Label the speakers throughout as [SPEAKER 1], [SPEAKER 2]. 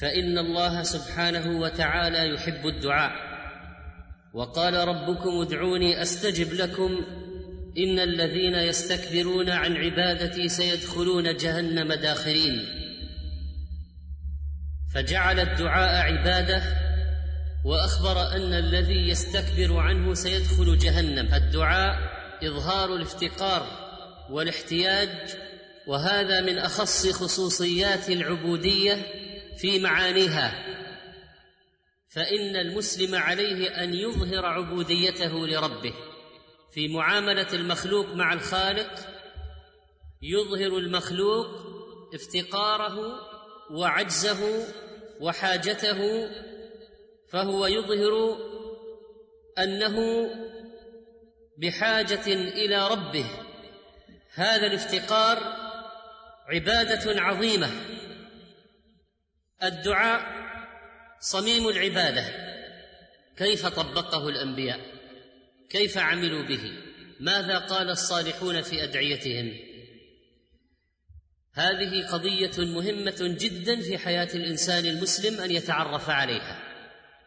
[SPEAKER 1] فان الله سبحانه وتعالى يحب الدعاء وقال ربكم ادعوني استجب لكم ان الذين يستكبرون عن عبادتي سيدخلون جهنم داخرين فجعل الدعاء عباده واخبر ان الذي يستكبر عنه سيدخل جهنم الدعاء اظهار الافتقار والاحتياج وهذا من اخص خصوصيات العبوديه في معانيها فان المسلم عليه ان يظهر عبوديته لربه في معامله المخلوق مع الخالق يظهر المخلوق افتقاره وعجزه وحاجته فهو يظهر انه بحاجه الى ربه هذا الافتقار عباده عظيمه الدعاء صميم العباده كيف طبقه الانبياء كيف عملوا به ماذا قال الصالحون في ادعيتهم هذه قضيه مهمه جدا في حياه الانسان المسلم ان يتعرف عليها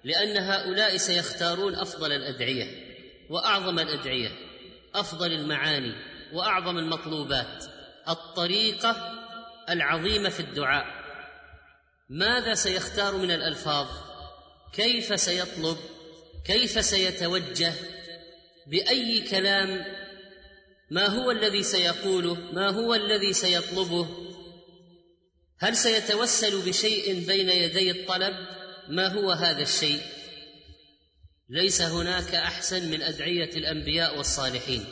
[SPEAKER 1] لان هؤلاء سيختارون افضل الادعيه واعظم الادعيه افضل المعاني واعظم المطلوبات الطريقه العظيمه في الدعاء ماذا سيختار من الالفاظ كيف سيطلب كيف سيتوجه باي كلام ما هو الذي سيقوله ما هو الذي سيطلبه هل سيتوسل بشيء بين يدي الطلب ما هو هذا الشيء ليس هناك احسن من ادعيه الانبياء والصالحين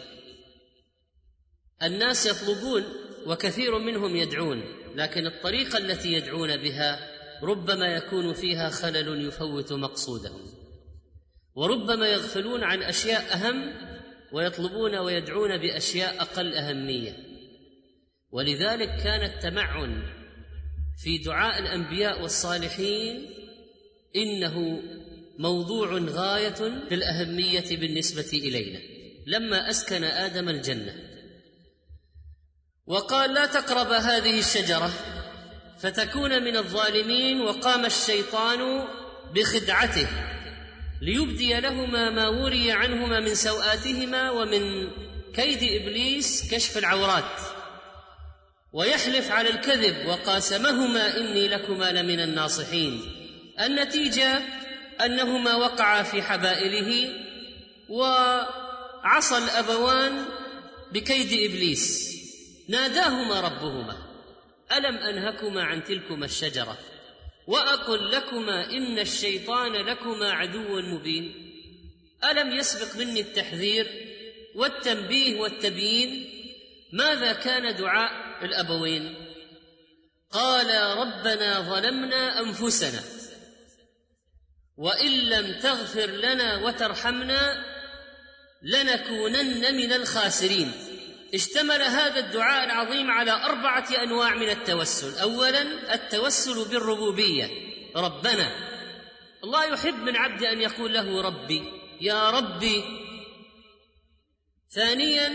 [SPEAKER 1] الناس يطلبون وكثير منهم يدعون لكن الطريقه التي يدعون بها ربما يكون فيها خلل يفوت مقصودهم وربما يغفلون عن اشياء اهم ويطلبون ويدعون باشياء اقل اهميه ولذلك كان التمعن في دعاء الانبياء والصالحين انه موضوع غايه في الاهميه بالنسبه الينا لما اسكن ادم الجنه وقال لا تقرب هذه الشجره فتكون من الظالمين وقام الشيطان بخدعته ليبدي لهما ما وري عنهما من سوآتهما ومن كيد ابليس كشف العورات ويحلف على الكذب وقاسمهما اني لكما لمن الناصحين النتيجه انهما وقعا في حبائله وعصى الابوان بكيد ابليس ناداهما ربهما الم انهكما عن تلكما الشجره واقل لكما ان الشيطان لكما عدو مبين الم يسبق مني التحذير والتنبيه والتبيين ماذا كان دعاء الابوين قالا ربنا ظلمنا انفسنا وان لم تغفر لنا وترحمنا لنكونن من الخاسرين اشتمل هذا الدعاء العظيم على اربعه انواع من التوسل اولا التوسل بالربوبيه ربنا الله يحب من عبد ان يقول له ربي يا ربي ثانيا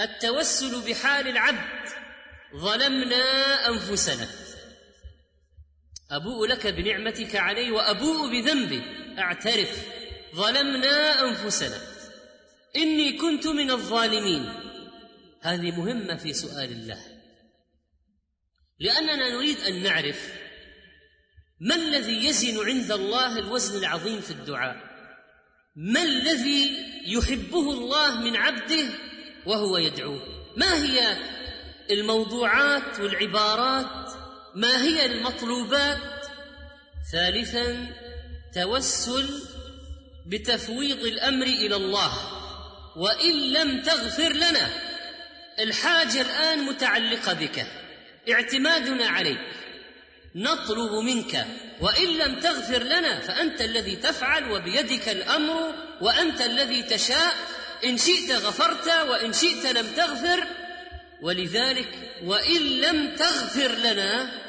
[SPEAKER 1] التوسل بحال العبد ظلمنا انفسنا ابوء لك بنعمتك علي وابوء بذنبي اعترف ظلمنا انفسنا إني كنت من الظالمين هذه مهمة في سؤال الله لأننا نريد أن نعرف ما الذي يزن عند الله الوزن العظيم في الدعاء ما الذي يحبه الله من عبده وهو يدعوه ما هي الموضوعات والعبارات ما هي المطلوبات ثالثا توسل بتفويض الامر الى الله وان لم تغفر لنا الحاجه الان متعلقه بك اعتمادنا عليك نطلب منك وان لم تغفر لنا فانت الذي تفعل وبيدك الامر وانت الذي تشاء ان شئت غفرت وان شئت لم تغفر ولذلك وان لم تغفر لنا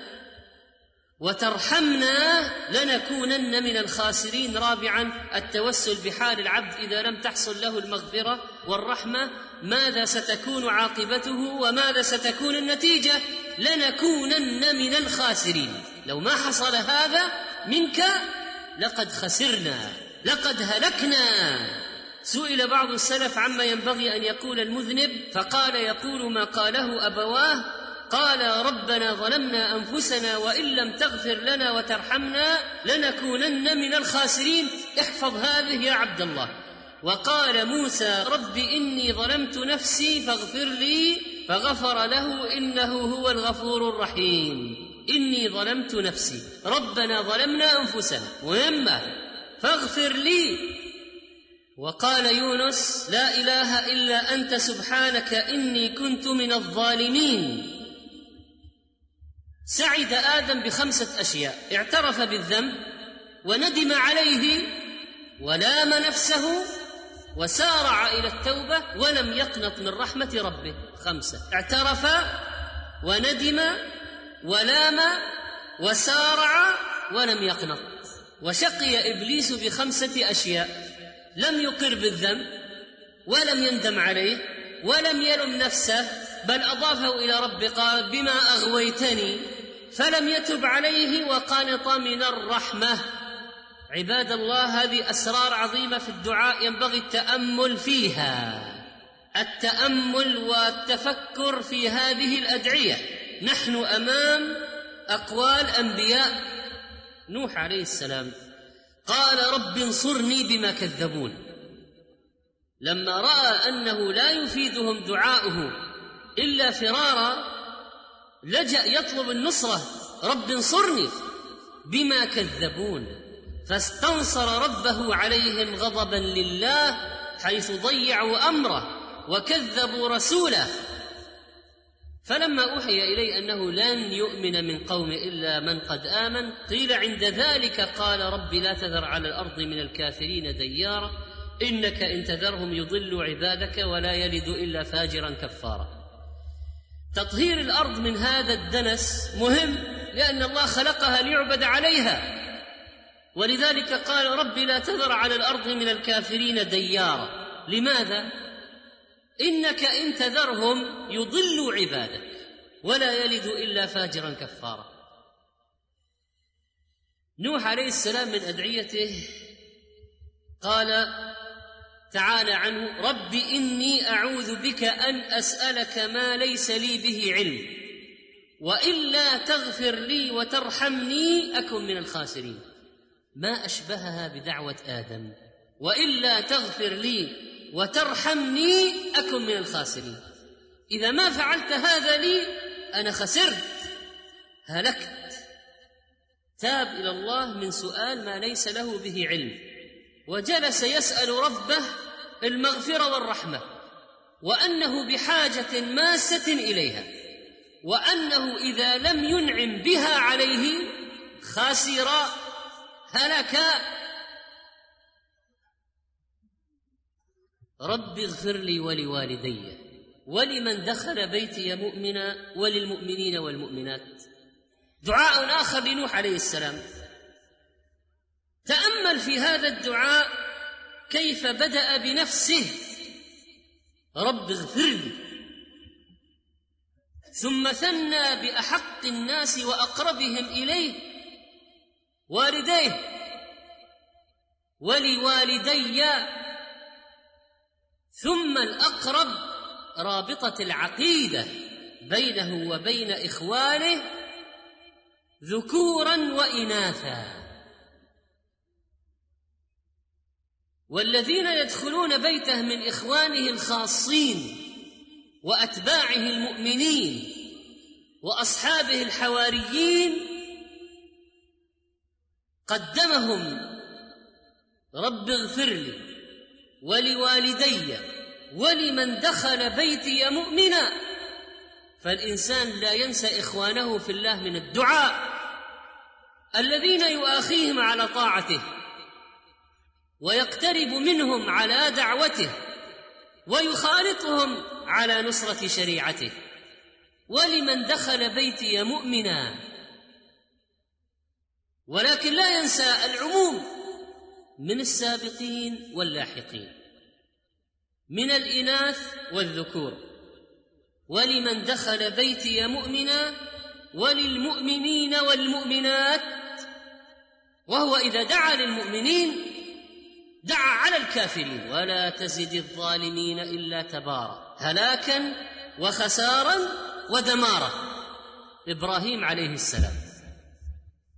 [SPEAKER 1] وترحمنا لنكونن من الخاسرين رابعا التوسل بحال العبد اذا لم تحصل له المغفره والرحمه ماذا ستكون عاقبته وماذا ستكون النتيجه لنكونن من الخاسرين لو ما حصل هذا منك لقد خسرنا لقد هلكنا سئل بعض السلف عما ينبغي ان يقول المذنب فقال يقول ما قاله ابواه قال ربنا ظلمنا انفسنا وان لم تغفر لنا وترحمنا لنكونن من الخاسرين احفظ هذه يا عبد الله وقال موسى رب اني ظلمت نفسي فاغفر لي فغفر له انه هو الغفور الرحيم اني ظلمت نفسي ربنا ظلمنا انفسنا مهمه فاغفر لي وقال يونس لا اله الا انت سبحانك اني كنت من الظالمين سعد ادم بخمسه اشياء اعترف بالذنب وندم عليه ولام نفسه وسارع الى التوبه ولم يقنط من رحمه ربه خمسه اعترف وندم ولام وسارع ولم يقنط وشقي ابليس بخمسه اشياء لم يقر بالذنب ولم يندم عليه ولم يلم نفسه بل اضافه الى ربه قال بما اغويتني فلم يتب عليه وقنط من الرحمه عباد الله هذه اسرار عظيمه في الدعاء ينبغي التامل فيها التامل والتفكر في هذه الادعيه نحن امام اقوال انبياء نوح عليه السلام قال رب انصرني بما كذبون لما راى انه لا يفيدهم دعاؤه الا فرارا لجا يطلب النصره رب انصرني بما كذبون فاستنصر ربه عليهم غضبا لله حيث ضيعوا امره وكذبوا رسوله فلما اوحي الي انه لن يؤمن من قوم الا من قد امن قيل عند ذلك قال رب لا تذر على الارض من الكافرين ديارا انك ان تذرهم يضلوا عبادك ولا يلد الا فاجرا كفارا تطهير الارض من هذا الدنس مهم لان الله خلقها ليعبد عليها ولذلك قال رب لا تذر على الارض من الكافرين ديارا لماذا انك ان تذرهم يضلوا عبادك ولا يلد الا فاجرا كفارا نوح عليه السلام من ادعيته قال تعالى عنه رب اني اعوذ بك ان اسالك ما ليس لي به علم والا تغفر لي وترحمني اكن من الخاسرين ما اشبهها بدعوه ادم والا تغفر لي وترحمني اكن من الخاسرين اذا ما فعلت هذا لي انا خسرت هلكت تاب الى الله من سؤال ما ليس له به علم وجلس يسال ربه المغفره والرحمه وانه بحاجه ماسه اليها وانه اذا لم ينعم بها عليه خسر هلك رب اغفر لي ولوالدي ولمن دخل بيتي مؤمنا وللمؤمنين والمؤمنات دعاء اخر لنوح عليه السلام تامل في هذا الدعاء كيف بدا بنفسه رب اغفر لي ثم ثنى باحق الناس واقربهم اليه والديه ولوالدي ثم الاقرب رابطه العقيده بينه وبين اخوانه ذكورا واناثا والذين يدخلون بيته من اخوانه الخاصين واتباعه المؤمنين واصحابه الحواريين قدمهم رب اغفر لي ولوالدي ولمن دخل بيتي مؤمنا فالانسان لا ينسى اخوانه في الله من الدعاء الذين يؤاخيهم على طاعته ويقترب منهم على دعوته ويخالطهم على نصره شريعته ولمن دخل بيتي مؤمنا ولكن لا ينسى العموم من السابقين واللاحقين من الاناث والذكور ولمن دخل بيتي مؤمنا وللمؤمنين والمؤمنات وهو اذا دعا للمؤمنين دعا على الكافرين ولا تزد الظالمين الا تبارا هلاكا وخسارا ودمارا ابراهيم عليه السلام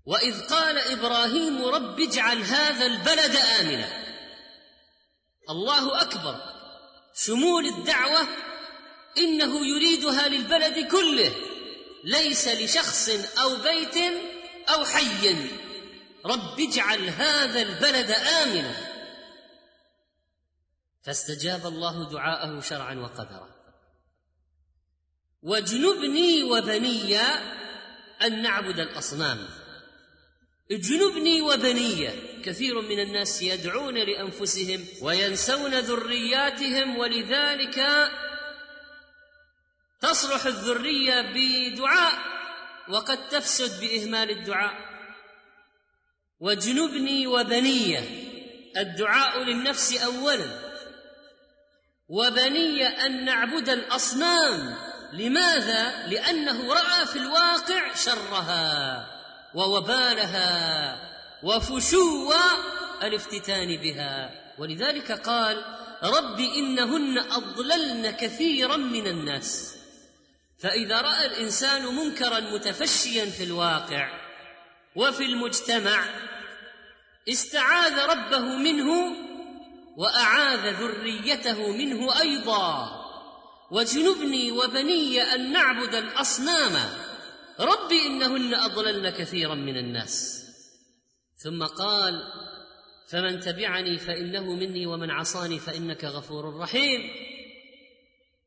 [SPEAKER 1] واذ قال ابراهيم رب اجعل هذا البلد امنا الله اكبر شمول الدعوه انه يريدها للبلد كله ليس لشخص او بيت او حي رب اجعل هذا البلد امنا فاستجاب الله دعاءه شرعا وقدرا واجنبني وبني ان نعبد الاصنام اجنبني وبني كثير من الناس يدعون لانفسهم وينسون ذرياتهم ولذلك تصلح الذريه بدعاء وقد تفسد باهمال الدعاء واجنبني وبني الدعاء للنفس اولا وبني ان نعبد الاصنام لماذا لانه راى في الواقع شرها ووبالها وفشو الافتتان بها ولذلك قال رب انهن اضللن كثيرا من الناس فاذا راى الانسان منكرا متفشيا في الواقع وفي المجتمع استعاذ ربه منه واعاذ ذريته منه ايضا وجنبني وبني ان نعبد الاصنام رب انهن اضللن كثيرا من الناس ثم قال فمن تبعني فانه مني ومن عصاني فانك غفور رحيم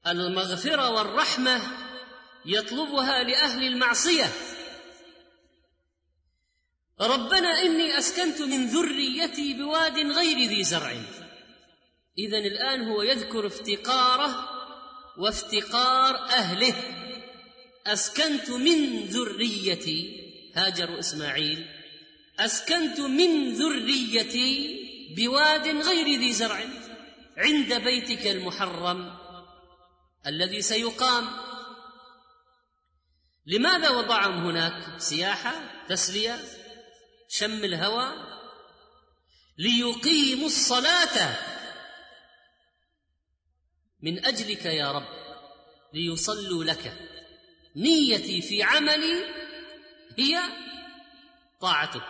[SPEAKER 1] المغفره والرحمه يطلبها لاهل المعصيه ربنا اني اسكنت من ذريتي بواد غير ذي زرع إذا الآن هو يذكر افتقاره وافتقار أهله أسكنت من ذريتي هاجر وإسماعيل أسكنت من ذريتي بواد غير ذي زرع عند بيتك المحرم الذي سيقام لماذا وضعهم هناك سياحة تسلية شم الهوى ليقيموا الصلاة من اجلك يا رب ليصلوا لك نيتي في عملي هي طاعتك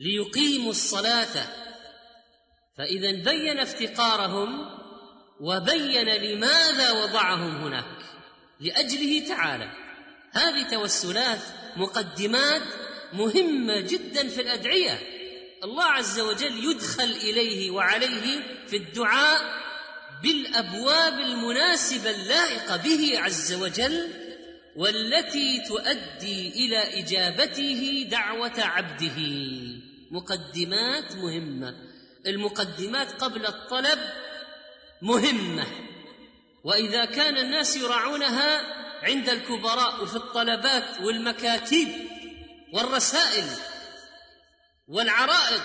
[SPEAKER 1] ليقيموا الصلاه فاذا بين افتقارهم وبين لماذا وضعهم هناك لاجله تعالى هذه توسلات مقدمات مهمه جدا في الادعيه الله عز وجل يدخل اليه وعليه في الدعاء بالابواب المناسبه اللائقه به عز وجل والتي تؤدي الى اجابته دعوه عبده مقدمات مهمه المقدمات قبل الطلب مهمه واذا كان الناس يراعونها عند الكبراء وفي الطلبات والمكاتب والرسائل والعرائض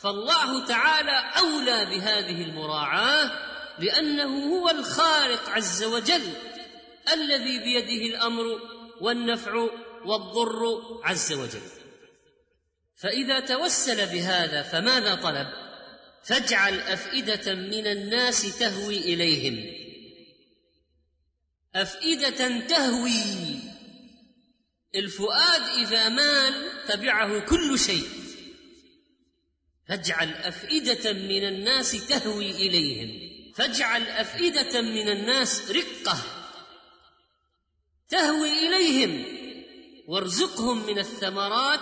[SPEAKER 1] فالله تعالى اولى بهذه المراعاه لانه هو الخالق عز وجل الذي بيده الامر والنفع والضر عز وجل فاذا توسل بهذا فماذا طلب فاجعل افئده من الناس تهوي اليهم افئده تهوي الفؤاد اذا مال تبعه كل شيء فاجعل افئده من الناس تهوي اليهم فاجعل افئده من الناس رقه تهوي اليهم وارزقهم من الثمرات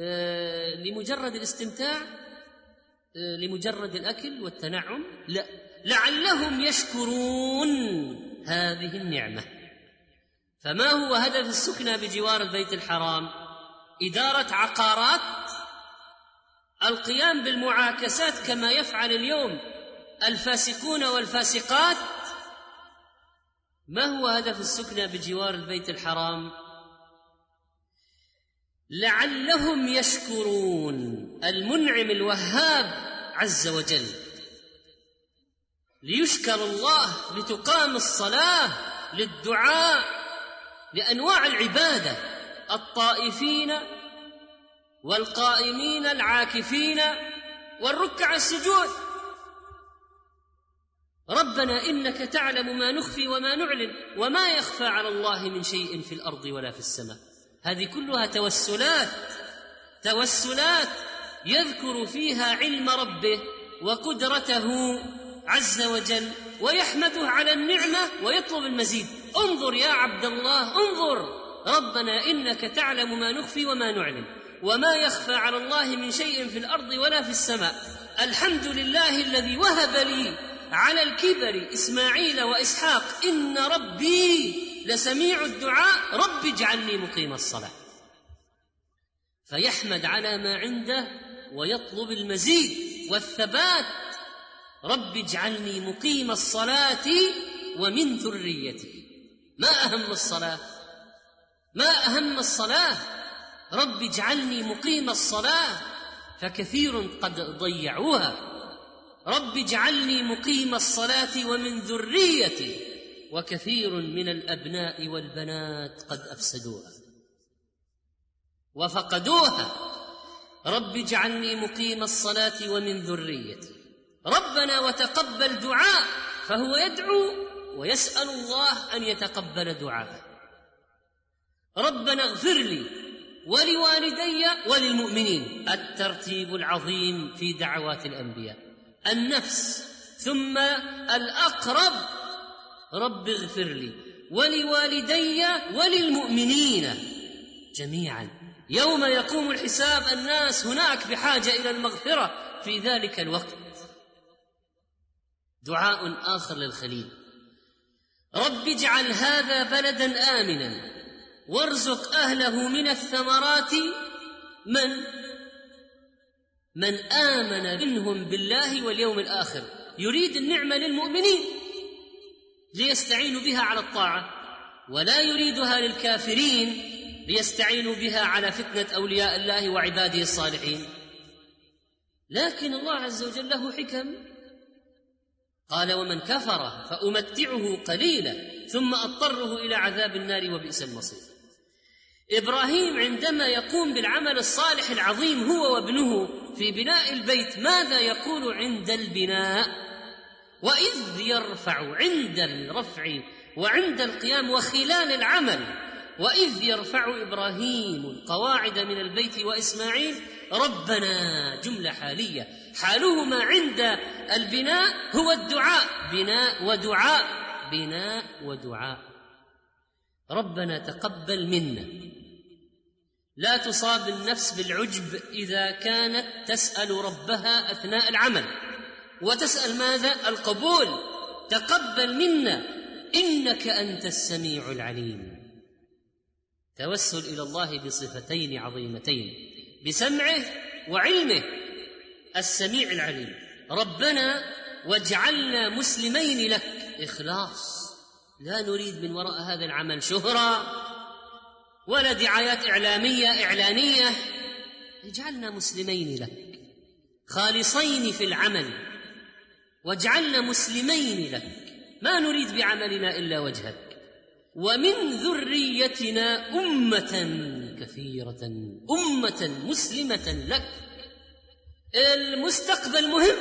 [SPEAKER 1] آه، لمجرد الاستمتاع آه، لمجرد الاكل والتنعم لا لعلهم يشكرون هذه النعمه فما هو هدف السكنى بجوار البيت الحرام اداره عقارات القيام بالمعاكسات كما يفعل اليوم الفاسقون والفاسقات ما هو هدف السكنى بجوار البيت الحرام لعلهم يشكرون المنعم الوهاب عز وجل ليشكر الله لتقام الصلاه للدعاء لانواع العباده الطائفين والقائمين العاكفين والركع السجود ربنا انك تعلم ما نخفي وما نعلن وما يخفى على الله من شيء في الارض ولا في السماء هذه كلها توسلات توسلات يذكر فيها علم ربه وقدرته عز وجل ويحمده على النعمه ويطلب المزيد انظر يا عبد الله انظر ربنا انك تعلم ما نخفي وما نعلن وما يخفى على الله من شيء في الارض ولا في السماء الحمد لله الذي وهب لي على الكبر إسماعيل وإسحاق إن ربي لسميع الدعاء رب اجعلني مقيم الصلاة فيحمد على ما عنده ويطلب المزيد والثبات رب اجعلني مقيم الصلاة ومن ذريتي ما أهم الصلاة ما أهم الصلاة رب اجعلني مقيم الصلاة فكثير قد ضيعوها رب اجعلني مقيم الصلاه ومن ذريتي وكثير من الابناء والبنات قد افسدوها وفقدوها رب اجعلني مقيم الصلاه ومن ذريتي ربنا وتقبل دعاء فهو يدعو ويسال الله ان يتقبل دعاءه ربنا اغفر لي ولوالدي وللمؤمنين الترتيب العظيم في دعوات الانبياء النفس ثم الأقرب رب اغفر لي ولوالدي وللمؤمنين جميعا يوم يقوم الحساب الناس هناك بحاجة إلى المغفرة في ذلك الوقت دعاء آخر للخليل رب اجعل هذا بلدا آمنا وارزق أهله من الثمرات من من آمن منهم بالله واليوم الآخر يريد النعمة للمؤمنين ليستعينوا بها على الطاعة ولا يريدها للكافرين ليستعينوا بها على فتنة أولياء الله وعباده الصالحين لكن الله عز وجل له حكم قال ومن كفر فأمتعه قليلا ثم أضطره إلى عذاب النار وبئس المصير ابراهيم عندما يقوم بالعمل الصالح العظيم هو وابنه في بناء البيت ماذا يقول عند البناء واذ يرفع عند الرفع وعند القيام وخلال العمل واذ يرفع ابراهيم القواعد من البيت واسماعيل ربنا جمله حاليه حالهما عند البناء هو الدعاء بناء ودعاء بناء ودعاء ربنا تقبل منا لا تصاب النفس بالعجب اذا كانت تسال ربها اثناء العمل وتسال ماذا القبول تقبل منا انك انت السميع العليم توسل الى الله بصفتين عظيمتين بسمعه وعلمه السميع العليم ربنا واجعلنا مسلمين لك اخلاص لا نريد من وراء هذا العمل شهره ولا دعايات اعلاميه اعلانيه اجعلنا مسلمين لك خالصين في العمل واجعلنا مسلمين لك ما نريد بعملنا الا وجهك ومن ذريتنا امه كثيره امه مسلمه لك المستقبل مهم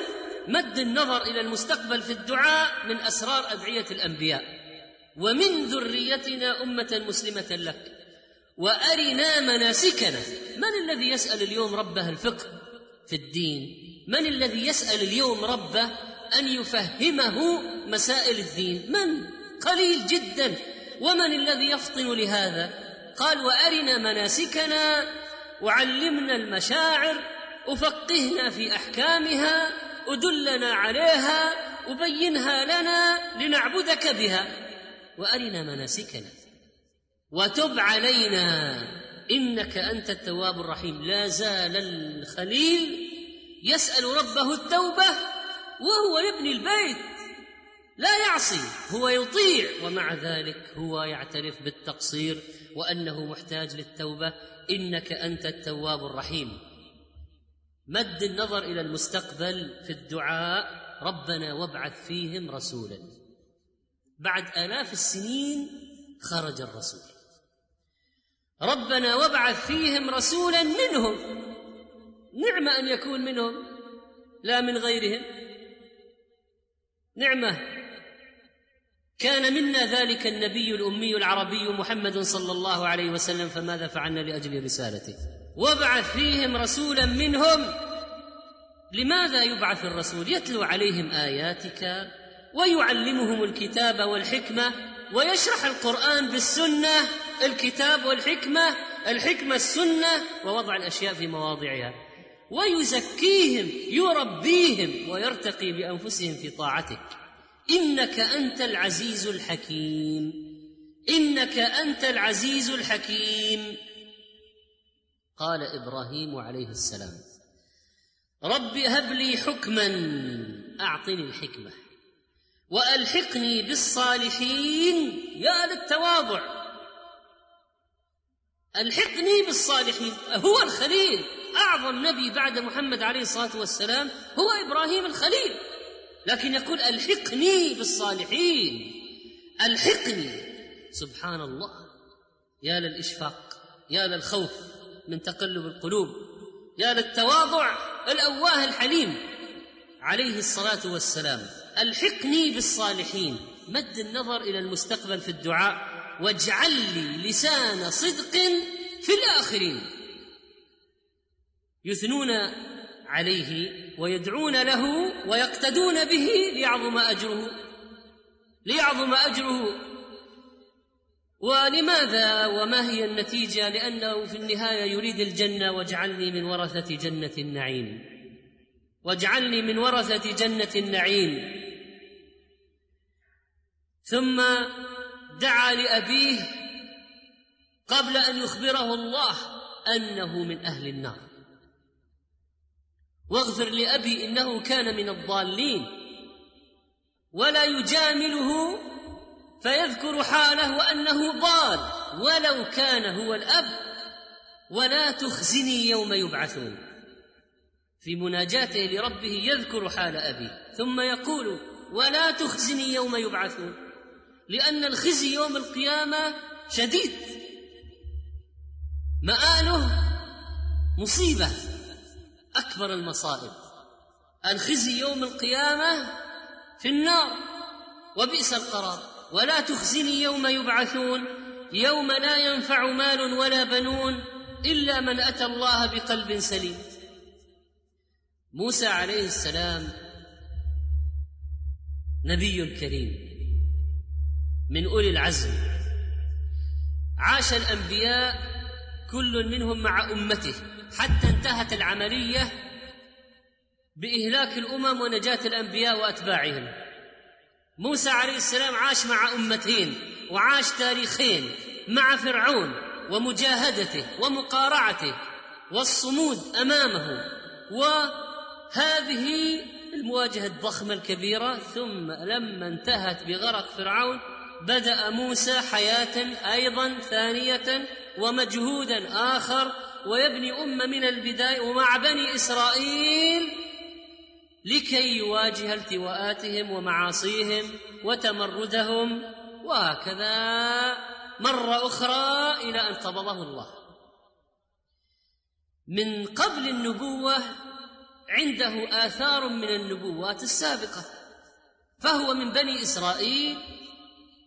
[SPEAKER 1] مد النظر الى المستقبل في الدعاء من اسرار ادعيه الانبياء ومن ذريتنا امه مسلمه لك وارنا مناسكنا من الذي يسال اليوم ربه الفقه في الدين من الذي يسال اليوم ربه ان يفهمه مسائل الدين من قليل جدا ومن الذي يفطن لهذا قال وارنا مناسكنا وعلمنا المشاعر وفقهنا في احكامها ودلنا عليها وبينها لنا لنعبدك بها وارنا مناسكنا وتب علينا انك انت التواب الرحيم لا زال الخليل يسال ربه التوبه وهو يبني البيت لا يعصي هو يطيع ومع ذلك هو يعترف بالتقصير وانه محتاج للتوبه انك انت التواب الرحيم مد النظر الى المستقبل في الدعاء ربنا وابعث فيهم رسولا بعد الاف السنين خرج الرسول ربنا وابعث فيهم رسولا منهم نعمة ان يكون منهم لا من غيرهم نعمه كان منا ذلك النبي الامي العربي محمد صلى الله عليه وسلم فماذا فعلنا لاجل رسالته وابعث فيهم رسولا منهم لماذا يبعث الرسول يتلو عليهم اياتك ويعلمهم الكتاب والحكمه ويشرح القران بالسنه الكتاب والحكمه الحكمه السنه ووضع الاشياء في مواضعها ويزكيهم يربيهم ويرتقي بانفسهم في طاعتك انك انت العزيز الحكيم انك انت العزيز الحكيم قال ابراهيم عليه السلام رب هب لي حكما اعطني الحكمه والحقني بالصالحين يا للتواضع الحقني بالصالحين هو الخليل أعظم نبي بعد محمد عليه الصلاة والسلام هو إبراهيم الخليل لكن يقول الحقني بالصالحين الحقني سبحان الله يا للإشفاق يا للخوف من تقلب القلوب يا للتواضع الأواه الحليم عليه الصلاة والسلام الحقني بالصالحين مد النظر إلى المستقبل في الدعاء واجعل لي لسان صدق في الآخرين يثنون عليه ويدعون له ويقتدون به ليعظم أجره ليعظم أجره ولماذا وما هي النتيجة لأنه في النهاية يريد الجنة واجعلني من ورثة جنة النعيم واجعلني من ورثة جنة النعيم ثم دعا لابيه قبل ان يخبره الله انه من اهل النار واغفر لابي انه كان من الضالين ولا يجامله فيذكر حاله وانه ضال ولو كان هو الاب ولا تخزني يوم يبعثون في مناجاته لربه يذكر حال ابيه ثم يقول ولا تخزني يوم يبعثون لأن الخزي يوم القيامة شديد مآله مصيبة أكبر المصائب الخزي يوم القيامة في النار وبئس القرار ولا تخزني يوم يبعثون يوم لا ينفع مال ولا بنون إلا من أتى الله بقلب سليم موسى عليه السلام نبي كريم من اولي العزم عاش الانبياء كل منهم مع امته حتى انتهت العمليه باهلاك الامم ونجاه الانبياء واتباعهم موسى عليه السلام عاش مع امتين وعاش تاريخين مع فرعون ومجاهدته ومقارعته والصمود امامه وهذه المواجهه الضخمه الكبيره ثم لما انتهت بغرق فرعون بدا موسى حياه ايضا ثانيه ومجهودا اخر ويبني امه من البدايه ومع بني اسرائيل لكي يواجه التواءاتهم ومعاصيهم وتمردهم وهكذا مره اخرى الى ان قبضه الله من قبل النبوه عنده اثار من النبوات السابقه فهو من بني اسرائيل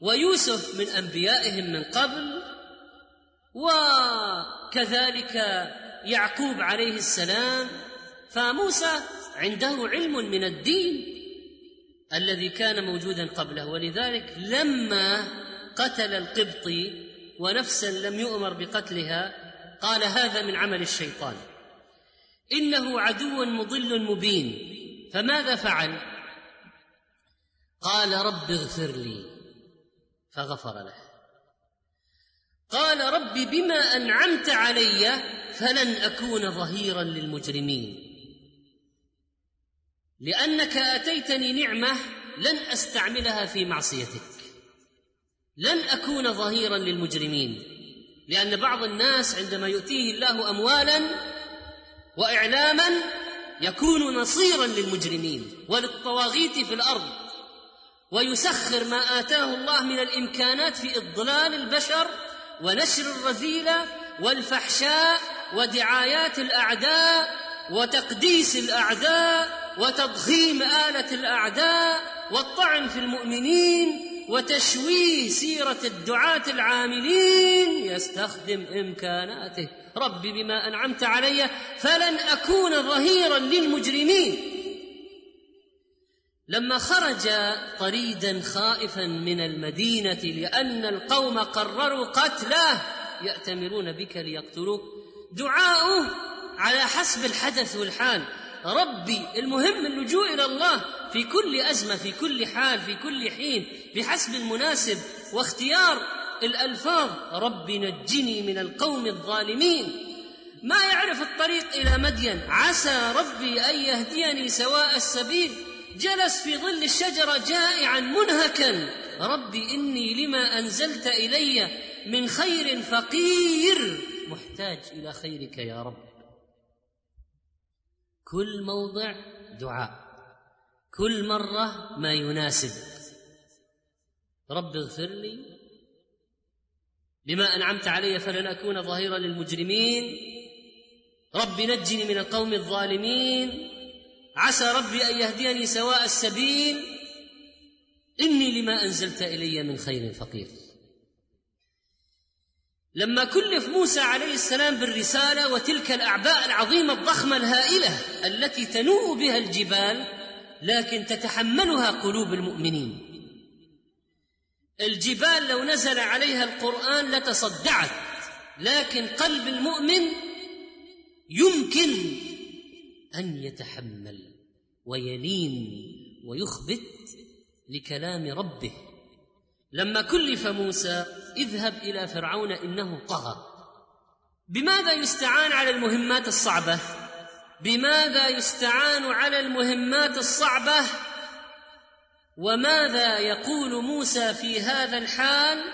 [SPEAKER 1] ويوسف من انبيائهم من قبل وكذلك يعقوب عليه السلام فموسى عنده علم من الدين الذي كان موجودا قبله ولذلك لما قتل القبطي ونفسا لم يؤمر بقتلها قال هذا من عمل الشيطان انه عدو مضل مبين فماذا فعل قال رب اغفر لي فغفر له قال رب بما انعمت علي فلن اكون ظهيرا للمجرمين لانك اتيتني نعمه لن استعملها في معصيتك لن اكون ظهيرا للمجرمين لان بعض الناس عندما يؤتيه الله اموالا واعلاما يكون نصيرا للمجرمين وللطواغيت في الارض ويسخر ما اتاه الله من الامكانات في اضلال البشر ونشر الرذيله والفحشاء ودعايات الاعداء وتقديس الاعداء وتضخيم اله الاعداء والطعن في المؤمنين وتشويه سيره الدعاه العاملين يستخدم امكاناته ربي بما انعمت علي فلن اكون ظهيرا للمجرمين لما خرج طريدا خائفا من المدينه لان القوم قرروا قتله ياتمرون بك ليقتلوك دعاؤه على حسب الحدث والحال ربي المهم اللجوء الى الله في كل ازمه في كل حال في كل حين بحسب المناسب واختيار الالفاظ رب نجني من القوم الظالمين ما يعرف الطريق الى مدين عسى ربي ان يهديني سواء السبيل جلس في ظل الشجره جائعا منهكا ربي اني لما انزلت الي من خير فقير محتاج الى خيرك يا رب كل موضع دعاء كل مره ما يناسب رب اغفر لي بما انعمت علي فلن اكون ظهيرا للمجرمين رب نجني من القوم الظالمين عسى ربي ان يهديني سواء السبيل اني لما انزلت الي من خير فقير لما كلف موسى عليه السلام بالرساله وتلك الاعباء العظيمه الضخمه الهائله التي تنوء بها الجبال لكن تتحملها قلوب المؤمنين الجبال لو نزل عليها القران لتصدعت لكن قلب المؤمن يمكن أن يتحمل ويلين ويخبت لكلام ربه لما كلف موسى اذهب إلى فرعون إنه طغى بماذا يستعان على المهمات الصعبة بماذا يستعان على المهمات الصعبة وماذا يقول موسى في هذا الحال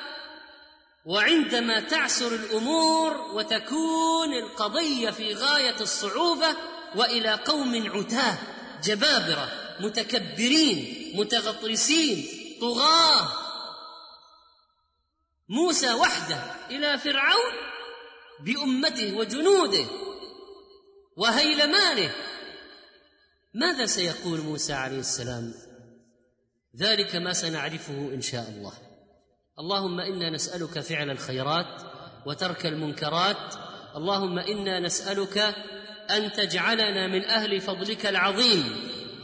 [SPEAKER 1] وعندما تعسر الامور وتكون القضيه في غايه الصعوبه والى قوم عتاه جبابره متكبرين متغطرسين طغاه موسى وحده الى فرعون بامته وجنوده وهيلمانه ماذا سيقول موسى عليه السلام ذلك ما سنعرفه ان شاء الله اللهم انا نسالك فعل الخيرات وترك المنكرات اللهم انا نسالك ان تجعلنا من اهل فضلك العظيم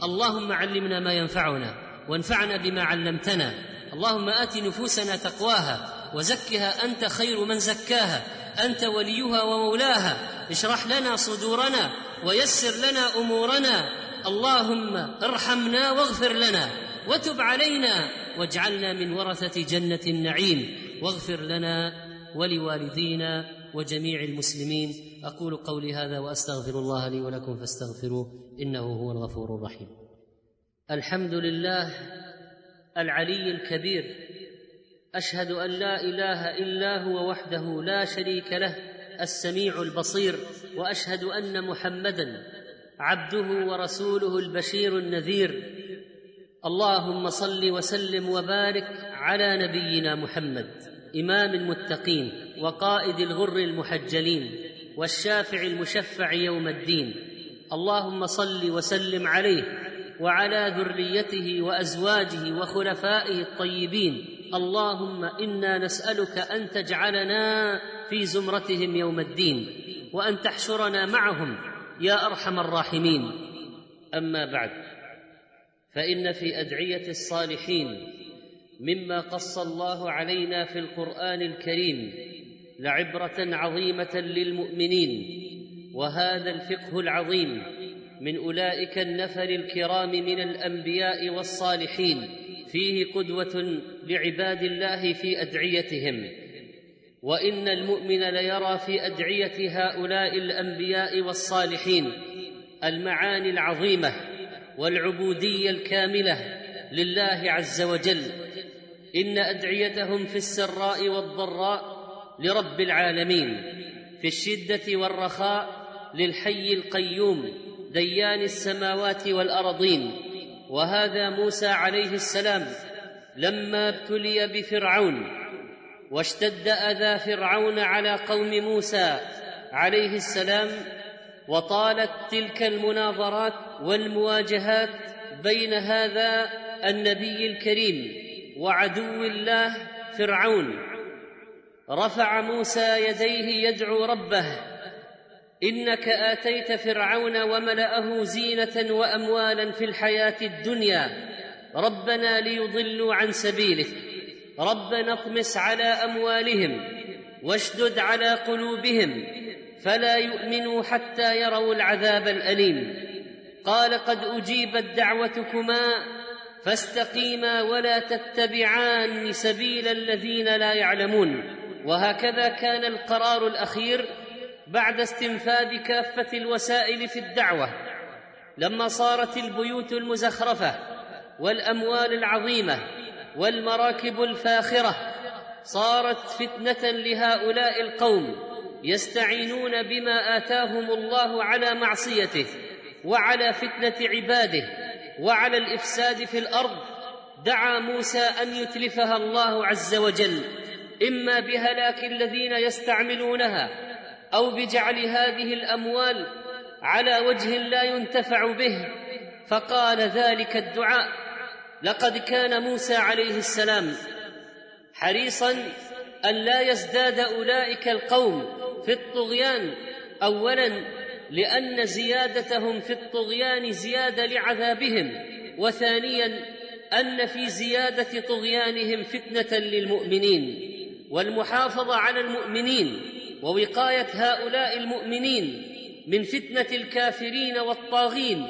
[SPEAKER 1] اللهم علمنا ما ينفعنا وانفعنا بما علمتنا اللهم ات نفوسنا تقواها وزكها انت خير من زكاها انت وليها ومولاها اشرح لنا صدورنا ويسر لنا امورنا اللهم ارحمنا واغفر لنا وتب علينا واجعلنا من ورثه جنه النعيم واغفر لنا ولوالدينا وجميع المسلمين اقول قولي هذا واستغفر الله لي ولكم فاستغفروه انه هو الغفور الرحيم الحمد لله العلي الكبير اشهد ان لا اله الا هو وحده لا شريك له السميع البصير واشهد ان محمدا عبده ورسوله البشير النذير اللهم صل وسلم وبارك على نبينا محمد إمام المتقين وقائد الغر المحجلين والشافع المشفع يوم الدين اللهم صل وسلم عليه وعلى ذريته وأزواجه وخلفائه الطيبين اللهم إنا نسألك أن تجعلنا في زمرتهم يوم الدين وأن تحشرنا معهم يا أرحم الراحمين أما بعد فإن في أدعية الصالحين مما قص الله علينا في القران الكريم لعبره عظيمه للمؤمنين وهذا الفقه العظيم من اولئك النفر الكرام من الانبياء والصالحين فيه قدوه لعباد الله في ادعيتهم وان المؤمن ليرى في ادعيه هؤلاء الانبياء والصالحين المعاني العظيمه والعبوديه الكامله لله عز وجل ان ادعيتهم في السراء والضراء لرب العالمين في الشده والرخاء للحي القيوم ديان السماوات والارضين وهذا موسى عليه السلام لما ابتلي بفرعون واشتد اذى فرعون على قوم موسى عليه السلام وطالت تلك المناظرات والمواجهات بين هذا النبي الكريم وعدو الله فرعون رفع موسى يديه يدعو ربه انك اتيت فرعون وملاه زينه واموالا في الحياه الدنيا ربنا ليضلوا عن سبيلك ربنا اطمس على اموالهم واشدد على قلوبهم فلا يؤمنوا حتى يروا العذاب الاليم قال قد اجيبت دعوتكما فاستقيما ولا تتبعان سبيل الذين لا يعلمون وهكذا كان القرار الاخير بعد استنفاذ كافه الوسائل في الدعوه لما صارت البيوت المزخرفه والاموال العظيمه والمراكب الفاخره صارت فتنه لهؤلاء القوم يستعينون بما اتاهم الله على معصيته وعلى فتنه عباده وعلى الافساد في الارض دعا موسى ان يتلفها الله عز وجل اما بهلاك الذين يستعملونها او بجعل هذه الاموال على وجه لا ينتفع به فقال ذلك الدعاء لقد كان موسى عليه السلام حريصا ان لا يزداد اولئك القوم في الطغيان اولا لان زيادتهم في الطغيان زياده لعذابهم وثانيا ان في زياده طغيانهم فتنه للمؤمنين والمحافظه على المؤمنين ووقايه هؤلاء المؤمنين من فتنه الكافرين والطاغين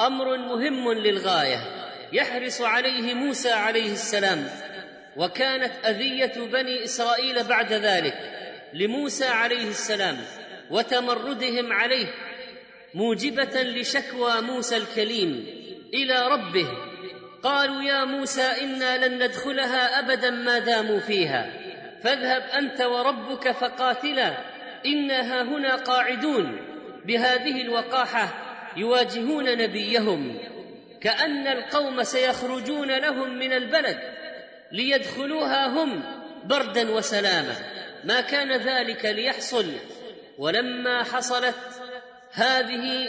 [SPEAKER 1] امر مهم للغايه يحرص عليه موسى عليه السلام وكانت اذيه بني اسرائيل بعد ذلك لموسى عليه السلام وتمردهم عليه موجبه لشكوى موسى الكليم الى ربه قالوا يا موسى انا لن ندخلها ابدا ما داموا فيها فاذهب انت وربك فقاتلا انا هنا قاعدون بهذه الوقاحه يواجهون نبيهم كان القوم سيخرجون لهم من البلد ليدخلوها هم بردا وسلاما ما كان ذلك ليحصل ولما حصلت هذه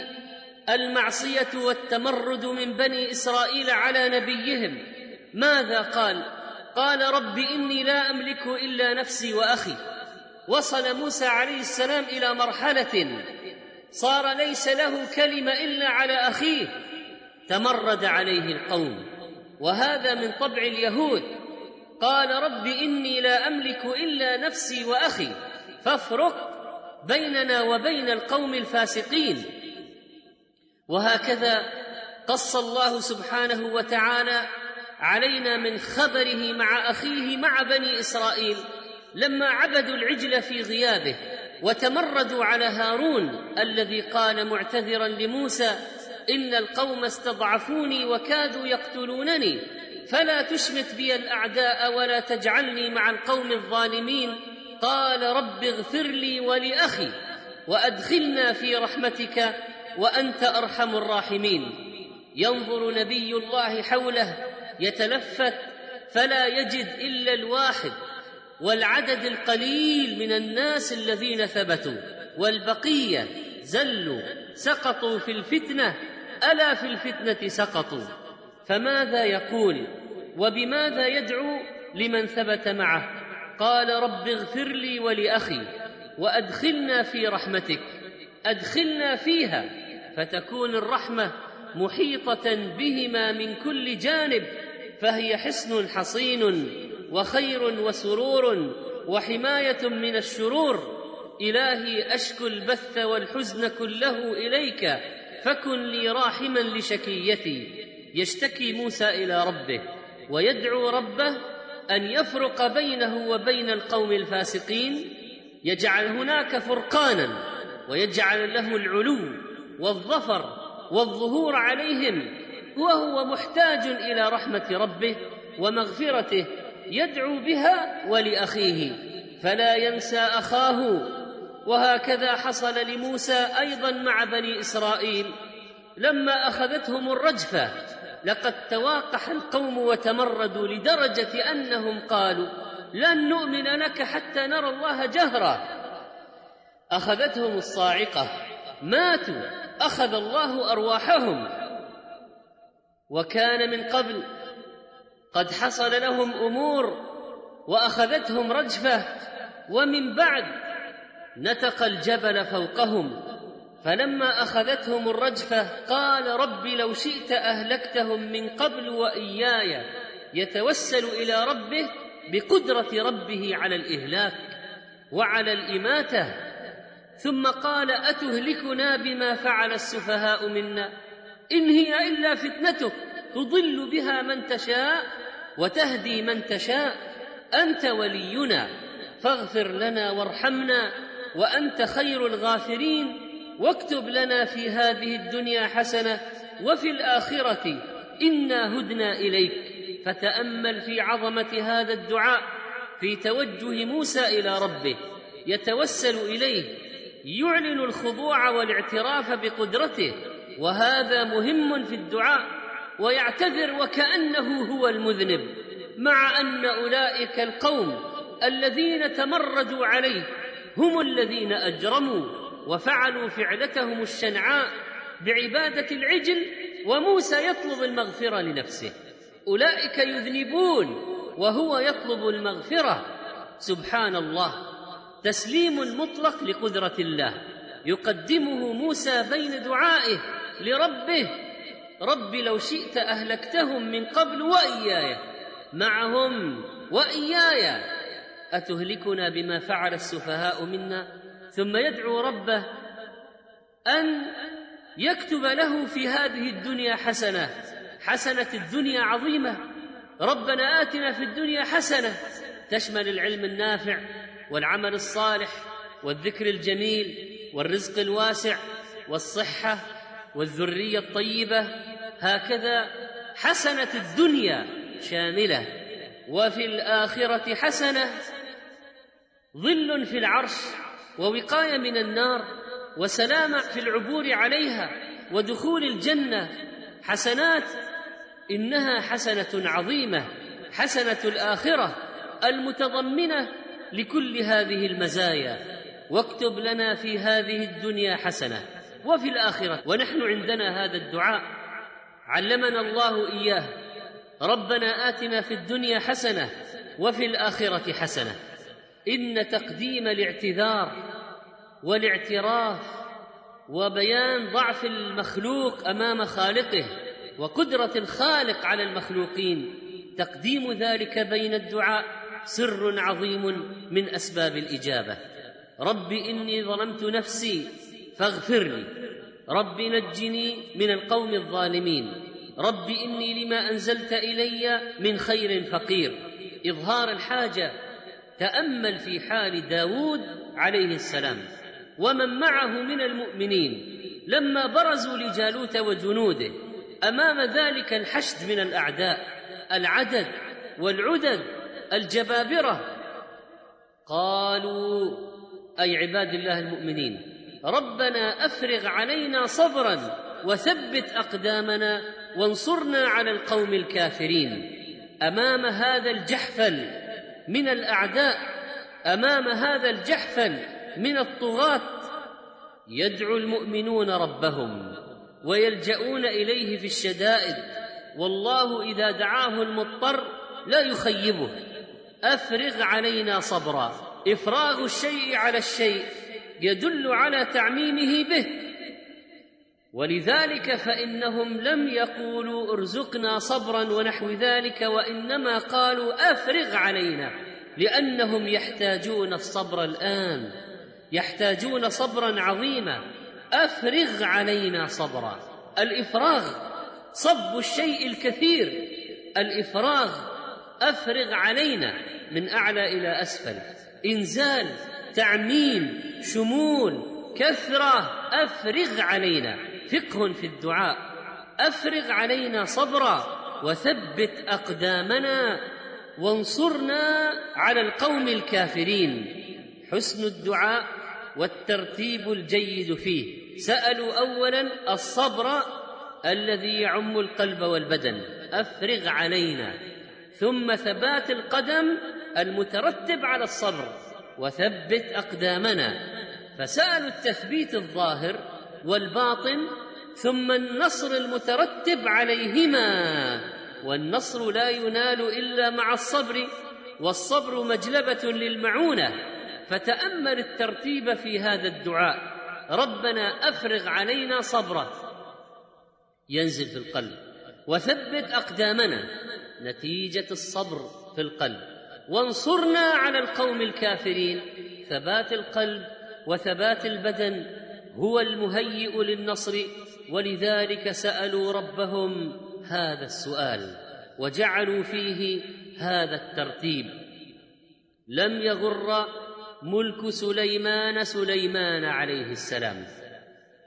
[SPEAKER 1] المعصيه والتمرد من بني اسرائيل على نبيهم ماذا قال قال رب اني لا املك الا نفسي واخي وصل موسى عليه السلام الى مرحله صار ليس له كلمه الا على اخيه تمرد عليه القوم وهذا من طبع اليهود قال رب اني لا املك الا نفسي واخي فافرق بيننا وبين القوم الفاسقين وهكذا قص الله سبحانه وتعالى علينا من خبره مع اخيه مع بني اسرائيل لما عبدوا العجل في غيابه وتمردوا على هارون الذي قال معتذرا لموسى ان القوم استضعفوني وكادوا يقتلونني فلا تشمت بي الاعداء ولا تجعلني مع القوم الظالمين قال رب اغفر لي ولاخي وادخلنا في رحمتك وانت ارحم الراحمين ينظر نبي الله حوله يتلفت فلا يجد الا الواحد والعدد القليل من الناس الذين ثبتوا والبقيه زلوا سقطوا في الفتنه الا في الفتنه سقطوا فماذا يقول وبماذا يدعو لمن ثبت معه قال رب اغفر لي ولاخي وادخلنا في رحمتك ادخلنا فيها فتكون الرحمه محيطه بهما من كل جانب فهي حصن حصين وخير وسرور وحمايه من الشرور الهي اشكو البث والحزن كله اليك فكن لي راحما لشكيتي يشتكي موسى الى ربه ويدعو ربه ان يفرق بينه وبين القوم الفاسقين يجعل هناك فرقانا ويجعل له العلو والظفر والظهور عليهم وهو محتاج الى رحمه ربه ومغفرته يدعو بها ولاخيه فلا ينسى اخاه وهكذا حصل لموسى ايضا مع بني اسرائيل لما اخذتهم الرجفه لقد تواقح القوم وتمردوا لدرجة أنهم قالوا لن نؤمن لك حتى نرى الله جهرا أخذتهم الصاعقة ماتوا أخذ الله أرواحهم وكان من قبل قد حصل لهم أمور وأخذتهم رجفة ومن بعد نتق الجبل فوقهم فلما اخذتهم الرجفه قال رب لو شئت اهلكتهم من قبل واياي يتوسل الى ربه بقدره ربه على الاهلاك وعلى الاماته ثم قال اتهلكنا بما فعل السفهاء منا ان هي الا فتنتك تضل بها من تشاء وتهدي من تشاء انت ولينا فاغفر لنا وارحمنا وانت خير الغافرين واكتب لنا في هذه الدنيا حسنه وفي الاخره انا هدنا اليك فتامل في عظمه هذا الدعاء في توجه موسى الى ربه يتوسل اليه يعلن الخضوع والاعتراف بقدرته وهذا مهم في الدعاء ويعتذر وكانه هو المذنب مع ان اولئك القوم الذين تمردوا عليه هم الذين اجرموا وفعلوا فعلتهم الشنعاء بعباده العجل وموسى يطلب المغفره لنفسه اولئك يذنبون وهو يطلب المغفره سبحان الله تسليم مطلق لقدره الله يقدمه موسى بين دعائه لربه رب لو شئت اهلكتهم من قبل واياي معهم واياي اتهلكنا بما فعل السفهاء منا ثم يدعو ربه ان يكتب له في هذه الدنيا حسنه حسنه الدنيا عظيمه ربنا اتنا في الدنيا حسنه تشمل العلم النافع والعمل الصالح والذكر الجميل والرزق الواسع والصحه والذريه الطيبه هكذا حسنه الدنيا شامله وفي الاخره حسنه ظل في العرش ووقايه من النار وسلامه في العبور عليها ودخول الجنه حسنات انها حسنه عظيمه حسنه الاخره المتضمنه لكل هذه المزايا واكتب لنا في هذه الدنيا حسنه وفي الاخره ونحن عندنا هذا الدعاء علمنا الله اياه ربنا اتنا في الدنيا حسنه وفي الاخره حسنه ان تقديم الاعتذار والاعتراف وبيان ضعف المخلوق امام خالقه وقدره الخالق على المخلوقين تقديم ذلك بين الدعاء سر عظيم من اسباب الاجابه رب اني ظلمت نفسي فاغفر لي رب نجني من القوم الظالمين رب اني لما انزلت الي من خير فقير اظهار الحاجه تأمل في حال داود عليه السلام ومن معه من المؤمنين لما برزوا لجالوت وجنوده أمام ذلك الحشد من الأعداء العدد والعدد الجبابرة قالوا أي عباد الله المؤمنين ربنا أفرغ علينا صبرا وثبت أقدامنا وانصرنا على القوم الكافرين أمام هذا الجحفل من الاعداء امام هذا الجحفل من الطغاه يدعو المؤمنون ربهم ويلجؤون اليه في الشدائد والله اذا دعاه المضطر لا يخيبه افرغ علينا صبرا افراغ الشيء على الشيء يدل على تعميمه به ولذلك فإنهم لم يقولوا ارزقنا صبرا ونحو ذلك وإنما قالوا أفرغ علينا لأنهم يحتاجون الصبر الآن يحتاجون صبرا عظيما أفرغ علينا صبرا الإفراغ صب الشيء الكثير الإفراغ أفرغ علينا من أعلى إلى أسفل إنزال تعميم شمول كثرة أفرغ علينا فقه في الدعاء افرغ علينا صبرا وثبت اقدامنا وانصرنا على القوم الكافرين حسن الدعاء والترتيب الجيد فيه سالوا اولا الصبر الذي يعم القلب والبدن افرغ علينا ثم ثبات القدم المترتب على الصبر وثبت اقدامنا فسالوا التثبيت الظاهر والباطن ثم النصر المترتب عليهما والنصر لا ينال الا مع الصبر والصبر مجلبه للمعونه فتامل الترتيب في هذا الدعاء ربنا افرغ علينا صبرا ينزل في القلب وثبت اقدامنا نتيجه الصبر في القلب وانصرنا على القوم الكافرين ثبات القلب وثبات البدن هو المهيئ للنصر ولذلك سالوا ربهم هذا السؤال وجعلوا فيه هذا الترتيب لم يغر ملك سليمان سليمان عليه السلام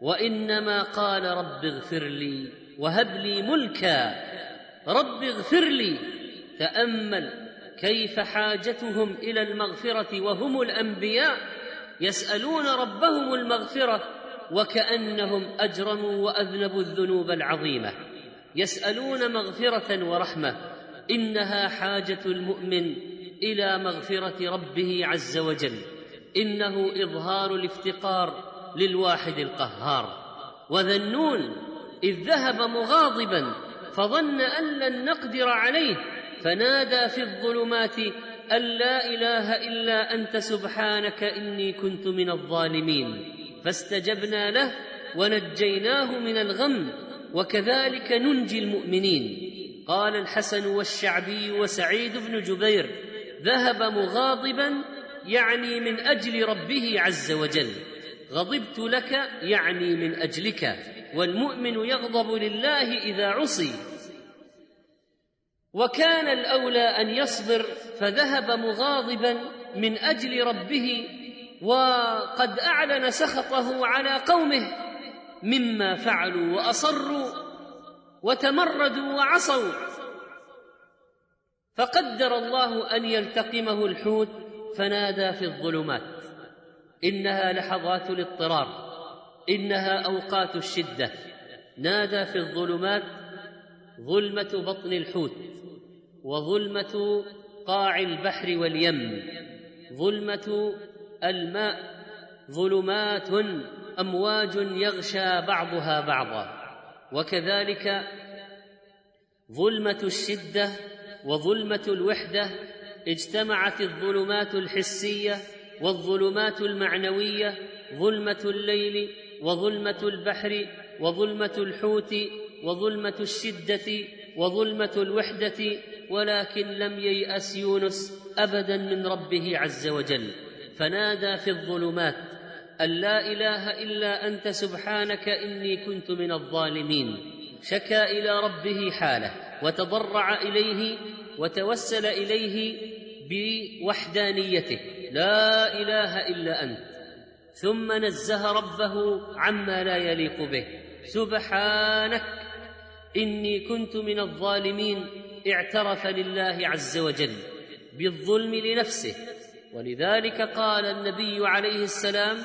[SPEAKER 1] وانما قال رب اغفر لي وهب لي ملكا رب اغفر لي تامل كيف حاجتهم الى المغفره وهم الانبياء يسالون ربهم المغفره وكانهم اجرموا واذنبوا الذنوب العظيمه يسالون مغفره ورحمه انها حاجه المؤمن الى مغفره ربه عز وجل انه اظهار الافتقار للواحد القهار وذنون اذ ذهب مغاضبا فظن ان لن نقدر عليه فنادى في الظلمات ان لا اله الا انت سبحانك اني كنت من الظالمين فاستجبنا له ونجيناه من الغم وكذلك ننجي المؤمنين قال الحسن والشعبي وسعيد بن جبير ذهب مغاضبا يعني من اجل ربه عز وجل غضبت لك يعني من اجلك والمؤمن يغضب لله اذا عصي وكان الاولى ان يصبر فذهب مغاضبا من اجل ربه وقد اعلن سخطه على قومه مما فعلوا واصروا وتمردوا وعصوا فقدر الله ان يلتقمه الحوت فنادى في الظلمات انها لحظات الاضطرار انها اوقات الشده نادى في الظلمات ظلمه بطن الحوت وظلمه قاع البحر واليم ظلمه الماء ظلمات امواج يغشى بعضها بعضا وكذلك ظلمه الشده وظلمه الوحده اجتمعت الظلمات الحسيه والظلمات المعنويه ظلمه الليل وظلمه البحر وظلمه الحوت وظلمه الشده وظلمه الوحده ولكن لم يياس يونس ابدا من ربه عز وجل فنادى في الظلمات أن لا إله إلا أنت سبحانك إني كنت من الظالمين شكا إلى ربه حاله وتضرع إليه وتوسل إليه بوحدانيته لا إله إلا أنت ثم نزه ربه عما لا يليق به سبحانك إني كنت من الظالمين اعترف لله عز وجل بالظلم لنفسه ولذلك قال النبي عليه السلام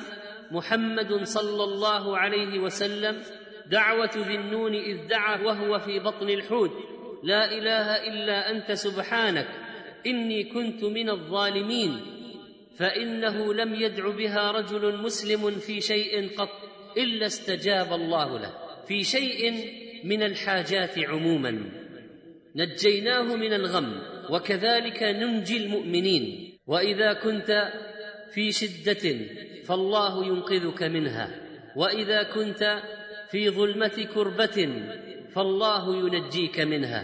[SPEAKER 1] محمد صلى الله عليه وسلم دعوة ذي النون إذ دعا وهو في بطن الحوت لا إله إلا أنت سبحانك إني كنت من الظالمين فإنه لم يدع بها رجل مسلم في شيء قط إلا استجاب الله له في شيء من الحاجات عموما نجيناه من الغم وكذلك ننجي المؤمنين واذا كنت في شده فالله ينقذك منها واذا كنت في ظلمه كربه فالله ينجيك منها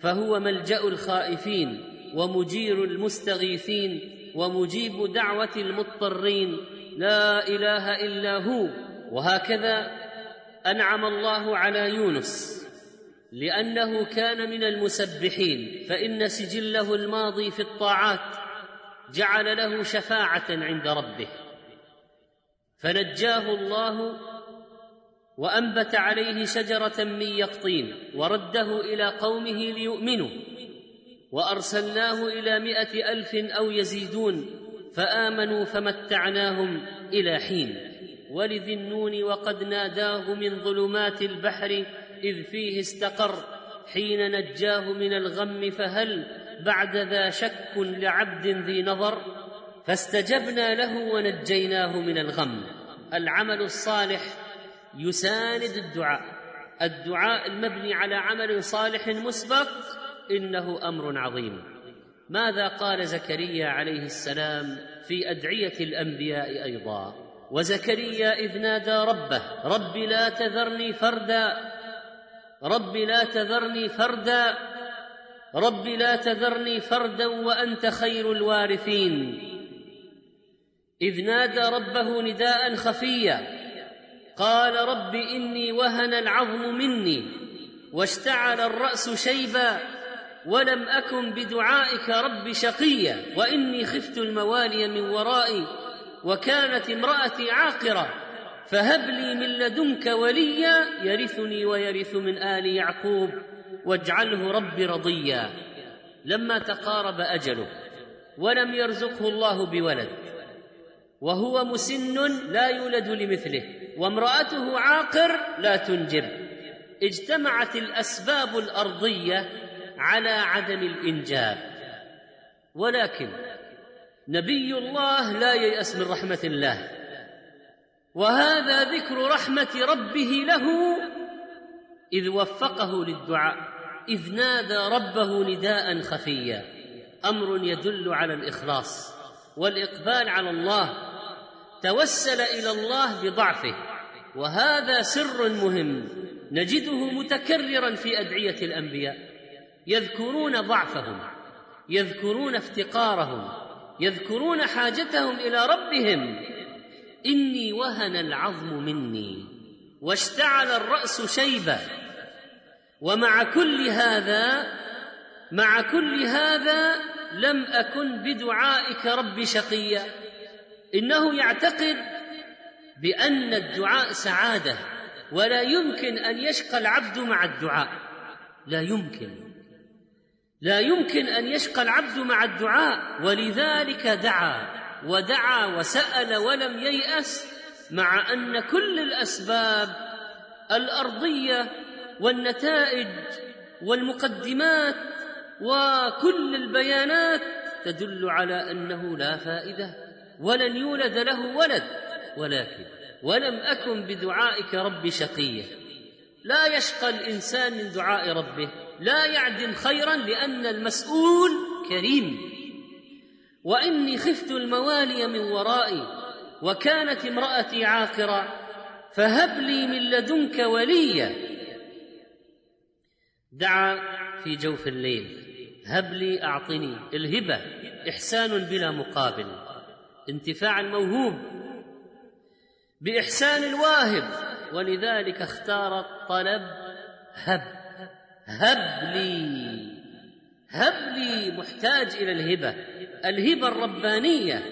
[SPEAKER 1] فهو ملجا الخائفين ومجير المستغيثين ومجيب دعوه المضطرين لا اله الا هو وهكذا انعم الله على يونس لانه كان من المسبحين فان سجله الماضي في الطاعات جعل له شفاعه عند ربه فنجاه الله وانبت عليه شجره من يقطين ورده الى قومه ليؤمنوا وارسلناه الى مائه الف او يزيدون فامنوا فمتعناهم الى حين ولذي النون وقد ناداه من ظلمات البحر اذ فيه استقر حين نجاه من الغم فهل بعد ذا شك لعبد ذي نظر فاستجبنا له ونجيناه من الغم العمل الصالح يساند الدعاء الدعاء المبني على عمل صالح مسبق انه امر عظيم ماذا قال زكريا عليه السلام في ادعيه الانبياء ايضا وزكريا اذ نادى ربه رب لا تذرني فردا رب لا تذرني فردا رب لا تذرني فردا وانت خير الوارثين اذ نادى ربه نداء خفيا قال رب اني وهن العظم مني واشتعل الراس شيبا ولم اكن بدعائك رب شقيا واني خفت الموالي من ورائي وكانت امراتي عاقره فهب لي من لدنك وليا يرثني ويرث من ال يعقوب واجعله رب رضيا لما تقارب اجله ولم يرزقه الله بولد وهو مسن لا يولد لمثله وامراته عاقر لا تنجب اجتمعت الاسباب الارضيه على عدم الانجاب ولكن نبي الله لا ييأس من رحمه الله وهذا ذكر رحمه ربه له اذ وفقه للدعاء إذ نادى ربه نداء خفيا أمر يدل على الإخلاص والإقبال على الله توسل إلى الله بضعفه وهذا سر مهم نجده متكررا في أدعية الأنبياء يذكرون ضعفهم يذكرون افتقارهم يذكرون حاجتهم إلى ربهم إني وهن العظم مني واشتعل الرأس شيبا ومع كل هذا مع كل هذا لم اكن بدعائك رب شقيا انه يعتقد بان الدعاء سعاده ولا يمكن ان يشقى العبد مع الدعاء لا يمكن لا يمكن ان يشقى العبد مع الدعاء ولذلك دعا ودعا وسال ولم يياس مع ان كل الاسباب الارضيه والنتائج والمقدمات وكل البيانات تدل على انه لا فائده ولن يولد له ولد ولكن ولم اكن بدعائك رب شقيه لا يشقى الانسان من دعاء ربه لا يعدم خيرا لان المسؤول كريم واني خفت الموالي من ورائي وكانت امراتي عاقرا فهب لي من لدنك وليا دعا في جوف الليل هب لي أعطني الهبة إحسان بلا مقابل انتفاع الموهوب بإحسان الواهب ولذلك اختار الطلب هب هب لي هب لي محتاج إلى الهبة الهبة الربانية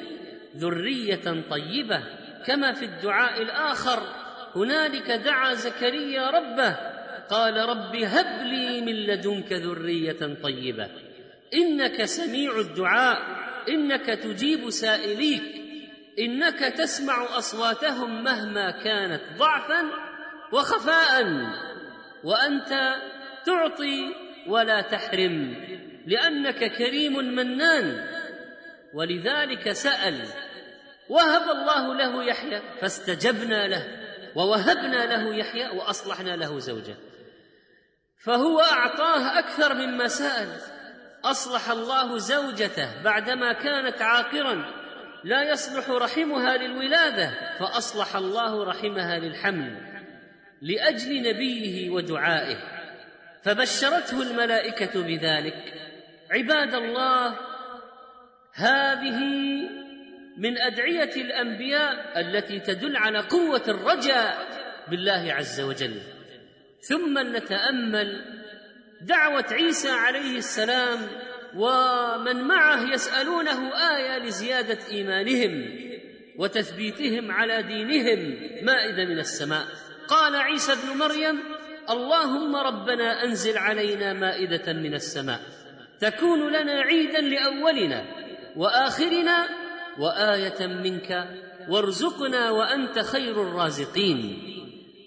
[SPEAKER 1] ذرية طيبة كما في الدعاء الآخر هنالك دعا زكريا ربه قال رب هب لي من لدنك ذريه طيبه انك سميع الدعاء انك تجيب سائليك انك تسمع اصواتهم مهما كانت ضعفا وخفاء وانت تعطي ولا تحرم لانك كريم منان ولذلك سال وهب الله له يحيى فاستجبنا له ووهبنا له يحيى واصلحنا له زوجه فهو اعطاه اكثر مما سال اصلح الله زوجته بعدما كانت عاقرا لا يصلح رحمها للولاده فاصلح الله رحمها للحمل لاجل نبيه ودعائه فبشرته الملائكه بذلك عباد الله هذه من ادعيه الانبياء التي تدل على قوه الرجاء بالله عز وجل ثم نتامل دعوه عيسى عليه السلام ومن معه يسالونه ايه لزياده ايمانهم وتثبيتهم على دينهم مائده من السماء قال عيسى ابن مريم اللهم ربنا انزل علينا مائده من السماء تكون لنا عيدا لاولنا واخرنا وايه منك وارزقنا وانت خير الرازقين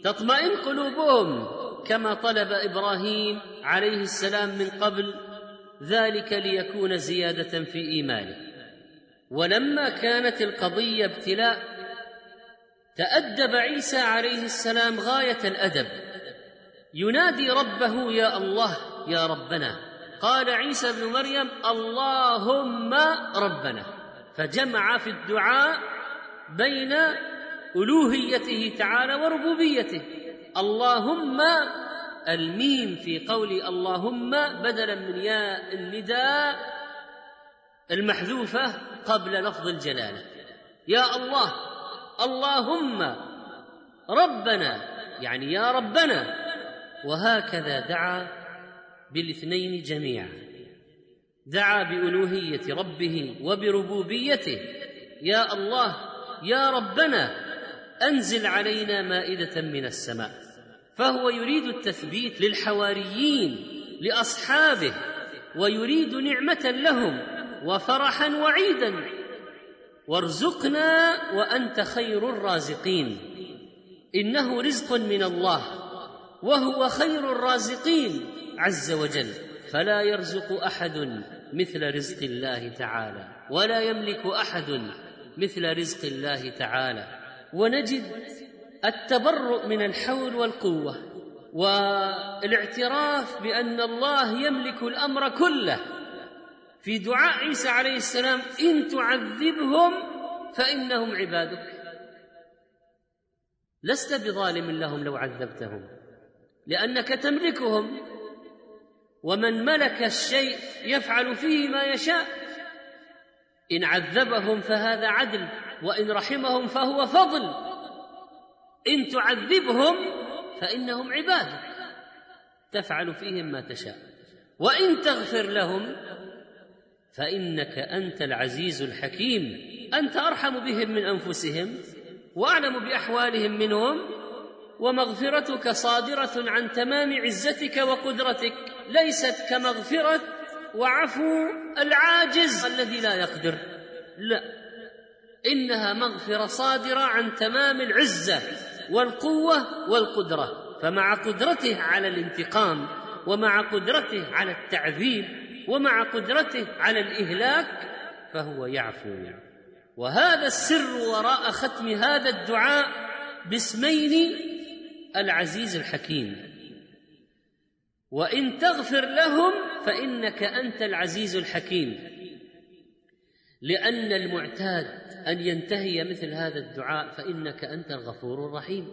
[SPEAKER 1] تطمئن قلوبهم كما طلب ابراهيم عليه السلام من قبل ذلك ليكون زياده في ايمانه ولما كانت القضيه ابتلاء تادب عيسى عليه السلام غايه الادب ينادي ربه يا الله يا ربنا قال عيسى ابن مريم اللهم ربنا فجمع في الدعاء بين الوهيته تعالى وربوبيته اللهم الميم في قول اللهم بدلا من ياء النداء المحذوفة قبل لفظ الجلالة يا الله اللهم ربنا يعني يا ربنا وهكذا دعا بالاثنين جميعا دعا بألوهية ربه وبربوبيته يا الله يا ربنا أنزل علينا مائدة من السماء فهو يريد التثبيت للحواريين لاصحابه ويريد نعمه لهم وفرحا وعيدا وارزقنا وانت خير الرازقين انه رزق من الله وهو خير الرازقين عز وجل فلا يرزق احد مثل رزق الله تعالى ولا يملك احد مثل رزق الله تعالى ونجد التبرؤ من الحول والقوه والاعتراف بان الله يملك الامر كله في دعاء عيسى عليه السلام ان تعذبهم فانهم عبادك لست بظالم لهم لو عذبتهم لانك تملكهم ومن ملك الشيء يفعل فيه ما يشاء ان عذبهم فهذا عدل وان رحمهم فهو فضل إن تعذبهم فإنهم عبادك تفعل فيهم ما تشاء وإن تغفر لهم فإنك أنت العزيز الحكيم أنت أرحم بهم من أنفسهم وأعلم بأحوالهم منهم ومغفرتك صادرة عن تمام عزتك وقدرتك ليست كمغفرة وعفو العاجز الذي لا يقدر لا إنها مغفرة صادرة عن تمام العزة والقوه والقدره فمع قدرته على الانتقام ومع قدرته على التعذيب ومع قدرته على الاهلاك فهو يعفو وهذا السر وراء ختم هذا الدعاء باسمين العزيز الحكيم وان تغفر لهم فانك انت العزيز الحكيم لأن المعتاد أن ينتهي مثل هذا الدعاء فإنك أنت الغفور الرحيم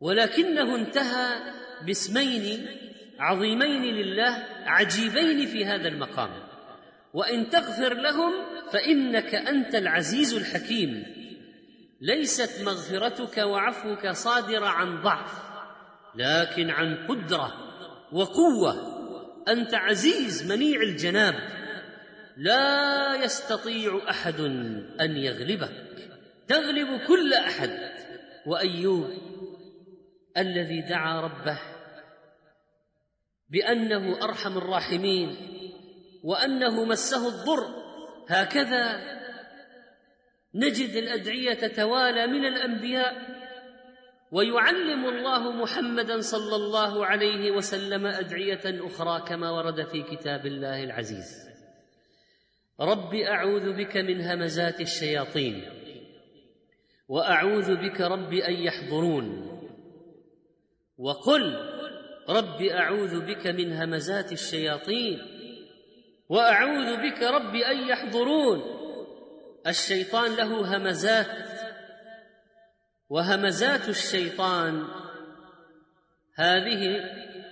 [SPEAKER 1] ولكنه انتهى باسمين عظيمين لله عجيبين في هذا المقام وإن تغفر لهم فإنك أنت العزيز الحكيم ليست مغفرتك وعفوك صادرة عن ضعف لكن عن قدرة وقوة أنت عزيز منيع الجناب لا يستطيع احد ان يغلبك تغلب كل احد وايوب الذي دعا ربه بانه ارحم الراحمين وانه مسه الضر هكذا نجد الادعيه تتوالى من الانبياء ويعلم الله محمدا صلى الله عليه وسلم ادعيه اخرى كما ورد في كتاب الله العزيز رب اعوذ بك من همزات الشياطين واعوذ بك رب ان يحضرون وقل رب اعوذ بك من همزات الشياطين واعوذ بك رب ان يحضرون الشيطان له همزات وهمزات الشيطان هذه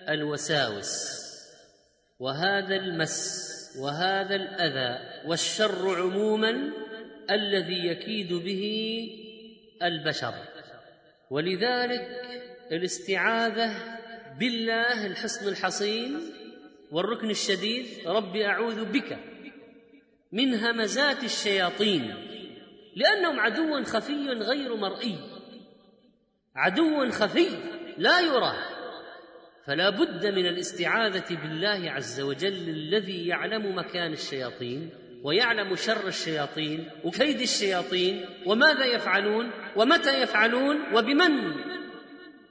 [SPEAKER 1] الوساوس وهذا المس وهذا الاذى والشر عموما الذي يكيد به البشر ولذلك الاستعاذه بالله الحصن الحصين والركن الشديد رب اعوذ بك من همزات الشياطين لانهم عدو خفي غير مرئي عدو خفي لا يراه فلا بد من الاستعاذه بالله عز وجل الذي يعلم مكان الشياطين ويعلم شر الشياطين وكيد الشياطين وماذا يفعلون ومتى يفعلون وبمن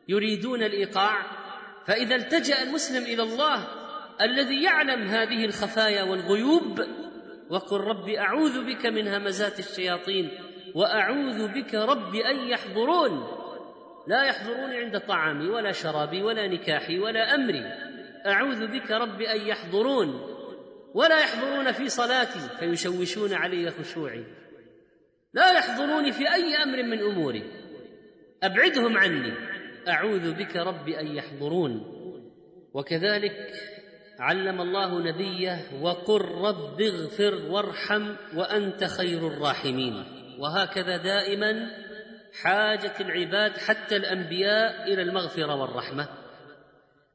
[SPEAKER 1] يريدون الايقاع فاذا التجا المسلم الى الله الذي يعلم هذه الخفايا والغيوب وقل رب اعوذ بك من همزات الشياطين واعوذ بك رب ان يحضرون لا يحضرون عند طعامي ولا شرابي ولا نكاحي ولا امري اعوذ بك رب ان يحضرون ولا يحضرون في صلاتي فيشوشون علي خشوعي لا يحضروني في اي امر من اموري ابعدهم عني اعوذ بك رب ان يحضرون وكذلك علم الله نبيه وقل رب اغفر وارحم وانت خير الراحمين وهكذا دائما حاجة العباد حتى الأنبياء إلى المغفرة والرحمة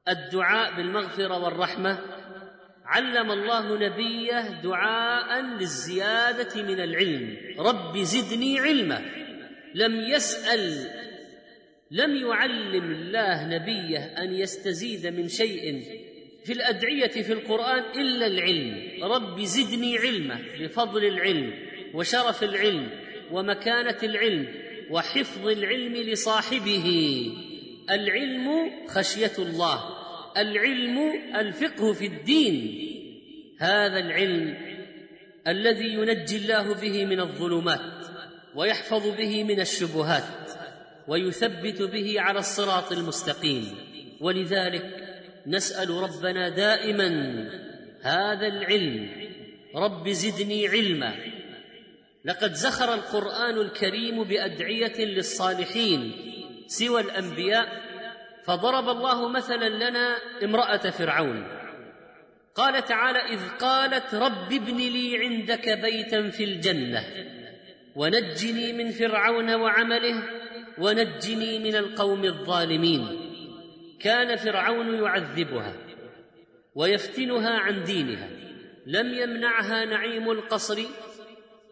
[SPEAKER 1] الدعاء بالمغفرة والرحمة علم الله نبيه دعاء للزيادة من العلم رب زدني علما لم يسأل لم يعلم الله نبيه أن يستزيد من شيء في الأدعية في القرآن إلا العلم رب زدني علما بفضل العلم وشرف العلم ومكانة العلم وحفظ العلم لصاحبه العلم خشيه الله العلم الفقه في الدين هذا العلم الذي ينجي الله به من الظلمات ويحفظ به من الشبهات ويثبت به على الصراط المستقيم ولذلك نسال ربنا دائما هذا العلم رب زدني علما لقد زخر القران الكريم بادعيه للصالحين سوى الانبياء فضرب الله مثلا لنا امراه فرعون قال تعالى اذ قالت رب ابن لي عندك بيتا في الجنه ونجني من فرعون وعمله ونجني من القوم الظالمين كان فرعون يعذبها ويفتنها عن دينها لم يمنعها نعيم القصر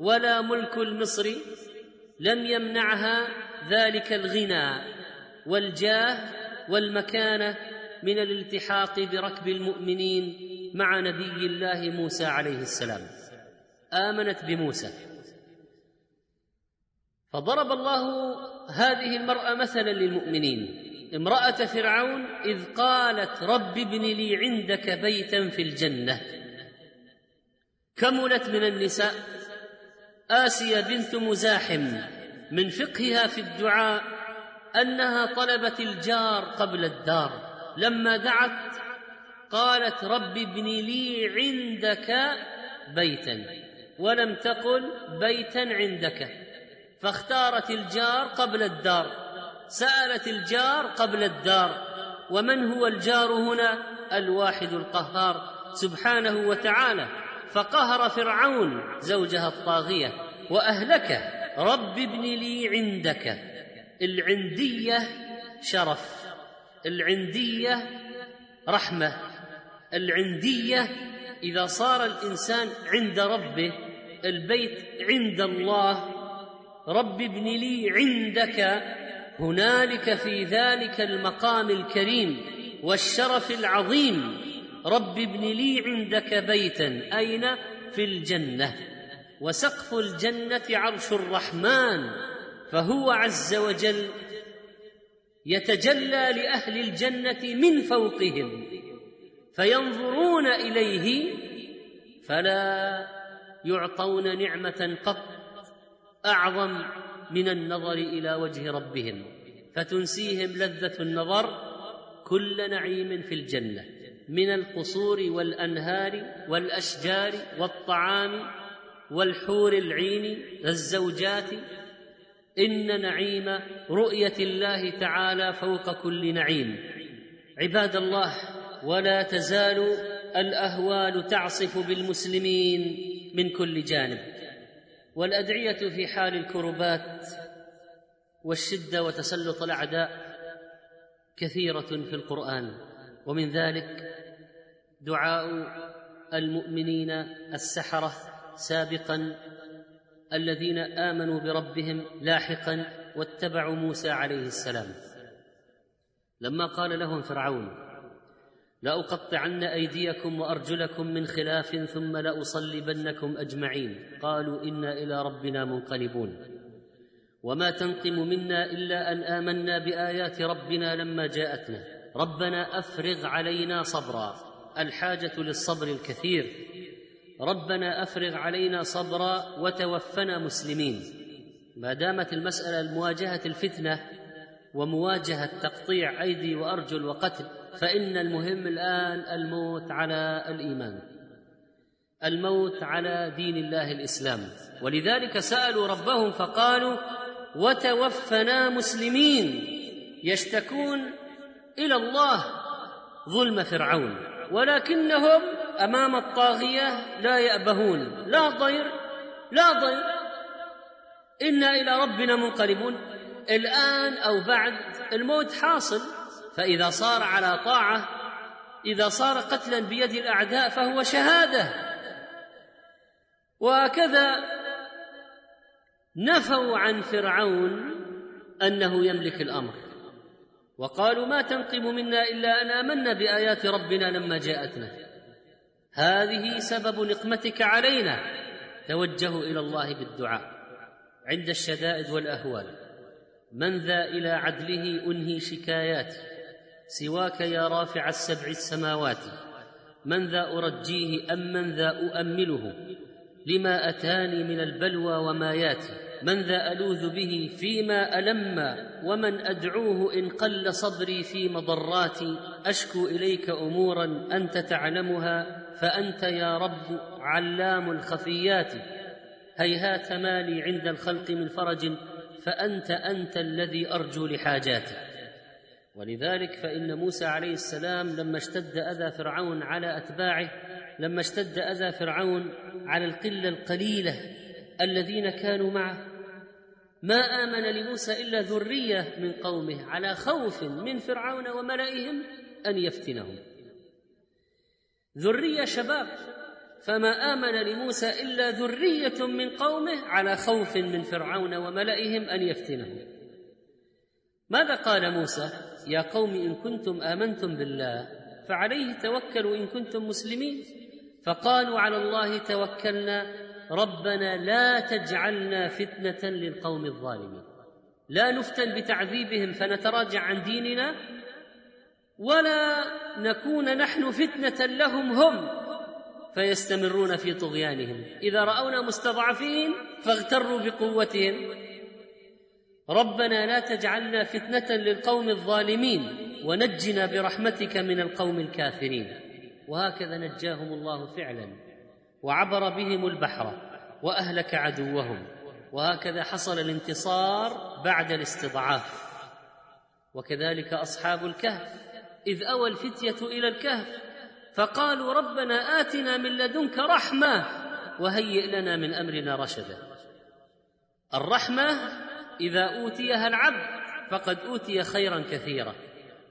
[SPEAKER 1] ولا ملك المصر لم يمنعها ذلك الغنى والجاه والمكانه من الالتحاق بركب المؤمنين مع نبي الله موسى عليه السلام امنت بموسى فضرب الله هذه المراه مثلا للمؤمنين امراه فرعون اذ قالت رب ابن لي عندك بيتا في الجنه كملت من النساء آسية بنت مزاحم من فقهها في الدعاء أنها طلبت الجار قبل الدار لما دعت قالت رب ابن لي عندك بيتا ولم تقل بيتا عندك فاختارت الجار قبل الدار سالت الجار قبل الدار ومن هو الجار هنا الواحد القهار سبحانه وتعالى فقهر فرعون زوجها الطاغيه واهلكه رب ابن لي عندك العنديه شرف العنديه رحمه العنديه اذا صار الانسان عند ربه البيت عند الله رب ابن لي عندك هنالك في ذلك المقام الكريم والشرف العظيم رب ابن لي عندك بيتا اين في الجنه وسقف الجنه عرش الرحمن فهو عز وجل يتجلى لاهل الجنه من فوقهم فينظرون اليه فلا يعطون نعمه قط اعظم من النظر الى وجه ربهم فتنسيهم لذه النظر كل نعيم في الجنه من القصور والانهار والاشجار والطعام والحور العين الزوجات إن نعيم رؤية الله تعالى فوق كل نعيم عباد الله ولا تزال الأهوال تعصف بالمسلمين من كل جانب والأدعية في حال الكربات والشدة وتسلط الأعداء كثيرة في القرآن ومن ذلك دعاء المؤمنين السحرة سابقا الذين امنوا بربهم لاحقا واتبعوا موسى عليه السلام لما قال لهم فرعون لاقطعن ايديكم وارجلكم من خلاف ثم لاصلبنكم اجمعين قالوا انا الى ربنا منقلبون وما تنقم منا الا ان امنا بايات ربنا لما جاءتنا ربنا افرغ علينا صبرا الحاجه للصبر الكثير ربنا افرغ علينا صبرا وتوفنا مسلمين ما دامت المساله مواجهه الفتنه ومواجهه تقطيع ايدي وارجل وقتل فان المهم الان الموت على الايمان الموت على دين الله الاسلام ولذلك سالوا ربهم فقالوا وتوفنا مسلمين يشتكون الى الله ظلم فرعون ولكنهم امام الطاغيه لا يابهون لا ضير لا ضير انا الى ربنا منقلبون الان او بعد الموت حاصل فاذا صار على طاعه اذا صار قتلا بيد الاعداء فهو شهاده وكذا نفوا عن فرعون انه يملك الامر وقالوا ما تنقم منا الا ان امنا بايات ربنا لما جاءتنا هذه سبب نقمتك علينا توجهوا الى الله بالدعاء عند الشدائد والاهوال من ذا الى عدله انهي شكاياتي سواك يا رافع السبع السماوات من ذا ارجيه ام من ذا اؤمله لما اتاني من البلوى وما ياتي من ذا الوذ به فيما الم ومن ادعوه ان قل صبري في مضراتي اشكو اليك امورا انت تعلمها فانت يا رب علام الخفيات هيهات ما لي عند الخلق من فرج فانت انت الذي ارجو لحاجاتي ولذلك فان موسى عليه السلام لما اشتد اذى فرعون على اتباعه لما اشتد اذى فرعون على القله القليله الذين كانوا معه ما امن لموسى الا ذريه من قومه على خوف من فرعون وملئهم ان يفتنهم ذرية شباب فما آمن لموسى إلا ذرية من قومه على خوف من فرعون وملئهم أن يفتنهم ماذا قال موسى يا قوم إن كنتم آمنتم بالله فعليه توكلوا إن كنتم مسلمين فقالوا على الله توكلنا ربنا لا تجعلنا فتنة للقوم الظالمين لا نفتن بتعذيبهم فنتراجع عن ديننا ولا نكون نحن فتنه لهم هم فيستمرون في طغيانهم اذا راونا مستضعفين فاغتروا بقوتهم ربنا لا تجعلنا فتنه للقوم الظالمين ونجنا برحمتك من القوم الكافرين وهكذا نجاهم الله فعلا وعبر بهم البحر واهلك عدوهم وهكذا حصل الانتصار بعد الاستضعاف وكذلك اصحاب الكهف إذ أوى الفتية إلى الكهف فقالوا ربنا آتنا من لدنك رحمة وهيئ لنا من أمرنا رشدا الرحمة إذا أوتيها العبد فقد أوتي خيرا كثيرا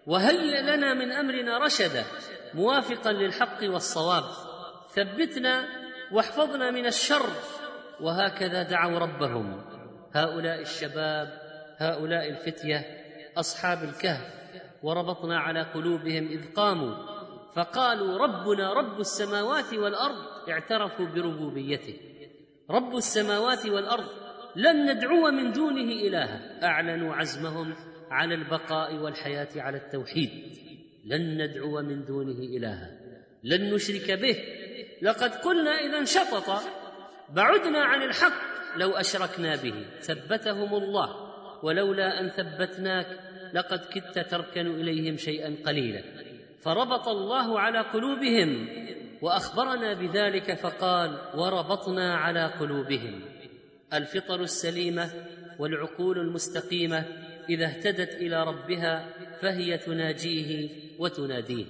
[SPEAKER 1] وهيئ لنا من أمرنا رشدا موافقا للحق والصواب ثبتنا واحفظنا من الشر وهكذا دعوا ربهم هؤلاء الشباب هؤلاء الفتيه اصحاب الكهف وربطنا على قلوبهم اذ قاموا فقالوا ربنا رب السماوات والارض اعترفوا بربوبيته رب السماوات والارض لن ندعو من دونه الها اعلنوا عزمهم على البقاء والحياه على التوحيد لن ندعو من دونه الها لن نشرك به لقد قلنا اذا شطط بعدنا عن الحق لو اشركنا به ثبتهم الله ولولا ان ثبتناك لقد كدت تركن اليهم شيئا قليلا فربط الله على قلوبهم واخبرنا بذلك فقال وربطنا على قلوبهم الفطر السليمه والعقول المستقيمه اذا اهتدت الى ربها فهي تناجيه وتناديه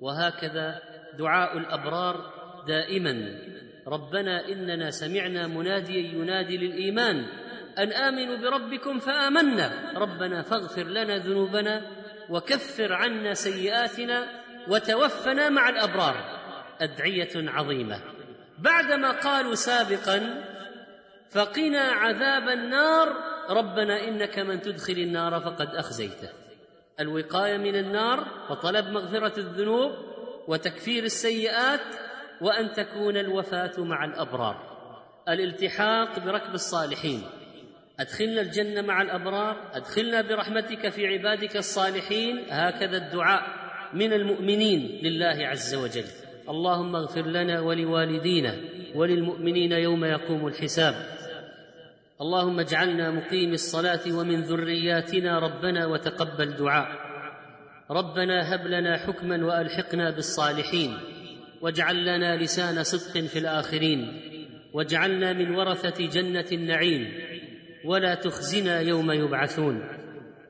[SPEAKER 1] وهكذا دعاء الابرار دائما ربنا اننا سمعنا مناديا ينادي للايمان ان امنوا بربكم فامنا ربنا فاغفر لنا ذنوبنا وكفر عنا سيئاتنا وتوفنا مع الابرار ادعيه عظيمه بعدما قالوا سابقا فقنا عذاب النار ربنا انك من تدخل النار فقد اخزيته الوقايه من النار وطلب مغفره الذنوب وتكفير السيئات وان تكون الوفاه مع الابرار الالتحاق بركب الصالحين أدخلنا الجنة مع الأبرار أدخلنا برحمتك في عبادك الصالحين هكذا الدعاء من المؤمنين لله عز وجل اللهم اغفر لنا ولوالدينا وللمؤمنين يوم يقوم الحساب اللهم اجعلنا مقيم الصلاة ومن ذرياتنا ربنا وتقبل دعاء ربنا هب لنا حكما وألحقنا بالصالحين واجعل لنا لسان صدق في الآخرين واجعلنا من ورثة جنة النعيم ولا تخزنا يوم يبعثون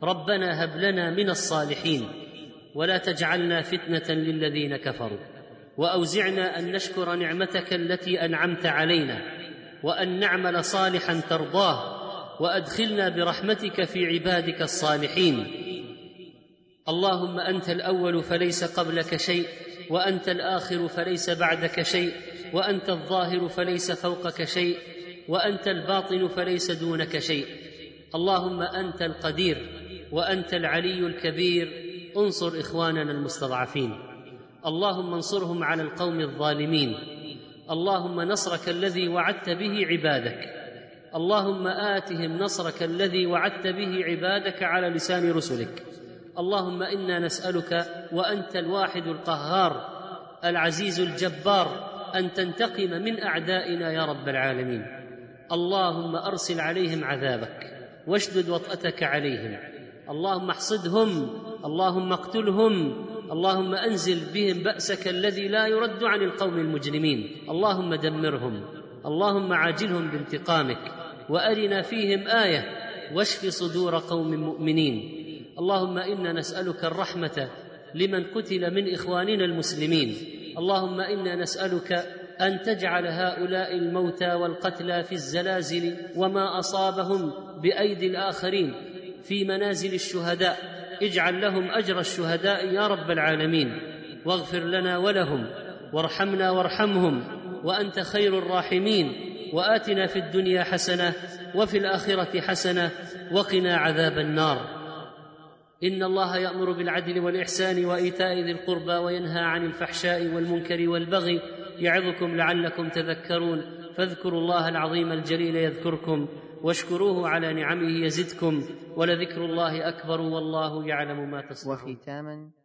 [SPEAKER 1] ربنا هب لنا من الصالحين ولا تجعلنا فتنه للذين كفروا واوزعنا ان نشكر نعمتك التي انعمت علينا وان نعمل صالحا ترضاه وادخلنا برحمتك في عبادك الصالحين اللهم انت الاول فليس قبلك شيء وانت الاخر فليس بعدك شيء وانت الظاهر فليس فوقك شيء وانت الباطن فليس دونك شيء اللهم انت القدير وانت العلي الكبير انصر اخواننا المستضعفين اللهم انصرهم على القوم الظالمين اللهم نصرك الذي وعدت به عبادك اللهم اتهم نصرك الذي وعدت به عبادك على لسان رسلك اللهم انا نسالك وانت الواحد القهار العزيز الجبار ان تنتقم من اعدائنا يا رب العالمين اللهم ارسل عليهم عذابك واشدد وطأتك عليهم اللهم احصدهم اللهم اقتلهم اللهم انزل بهم بأسك الذي لا يرد عن القوم المجرمين اللهم دمرهم اللهم عاجلهم بانتقامك وارنا فيهم ايه واشف صدور قوم مؤمنين اللهم انا نسالك الرحمه لمن قتل من اخواننا المسلمين اللهم انا نسالك ان تجعل هؤلاء الموتى والقتلى في الزلازل وما اصابهم بايدي الاخرين في منازل الشهداء اجعل لهم اجر الشهداء يا رب العالمين واغفر لنا ولهم وارحمنا وارحمهم وانت خير الراحمين واتنا في الدنيا حسنه وفي الاخره حسنه وقنا عذاب النار ان الله يامر بالعدل والاحسان وايتاء ذي القربى وينهى عن الفحشاء والمنكر والبغي يعظكم لعلكم تذكرون فاذكروا الله العظيم الجليل يذكركم واشكروه على نعمه يزدكم ولذكر الله اكبر والله يعلم ما تصنعون وختاما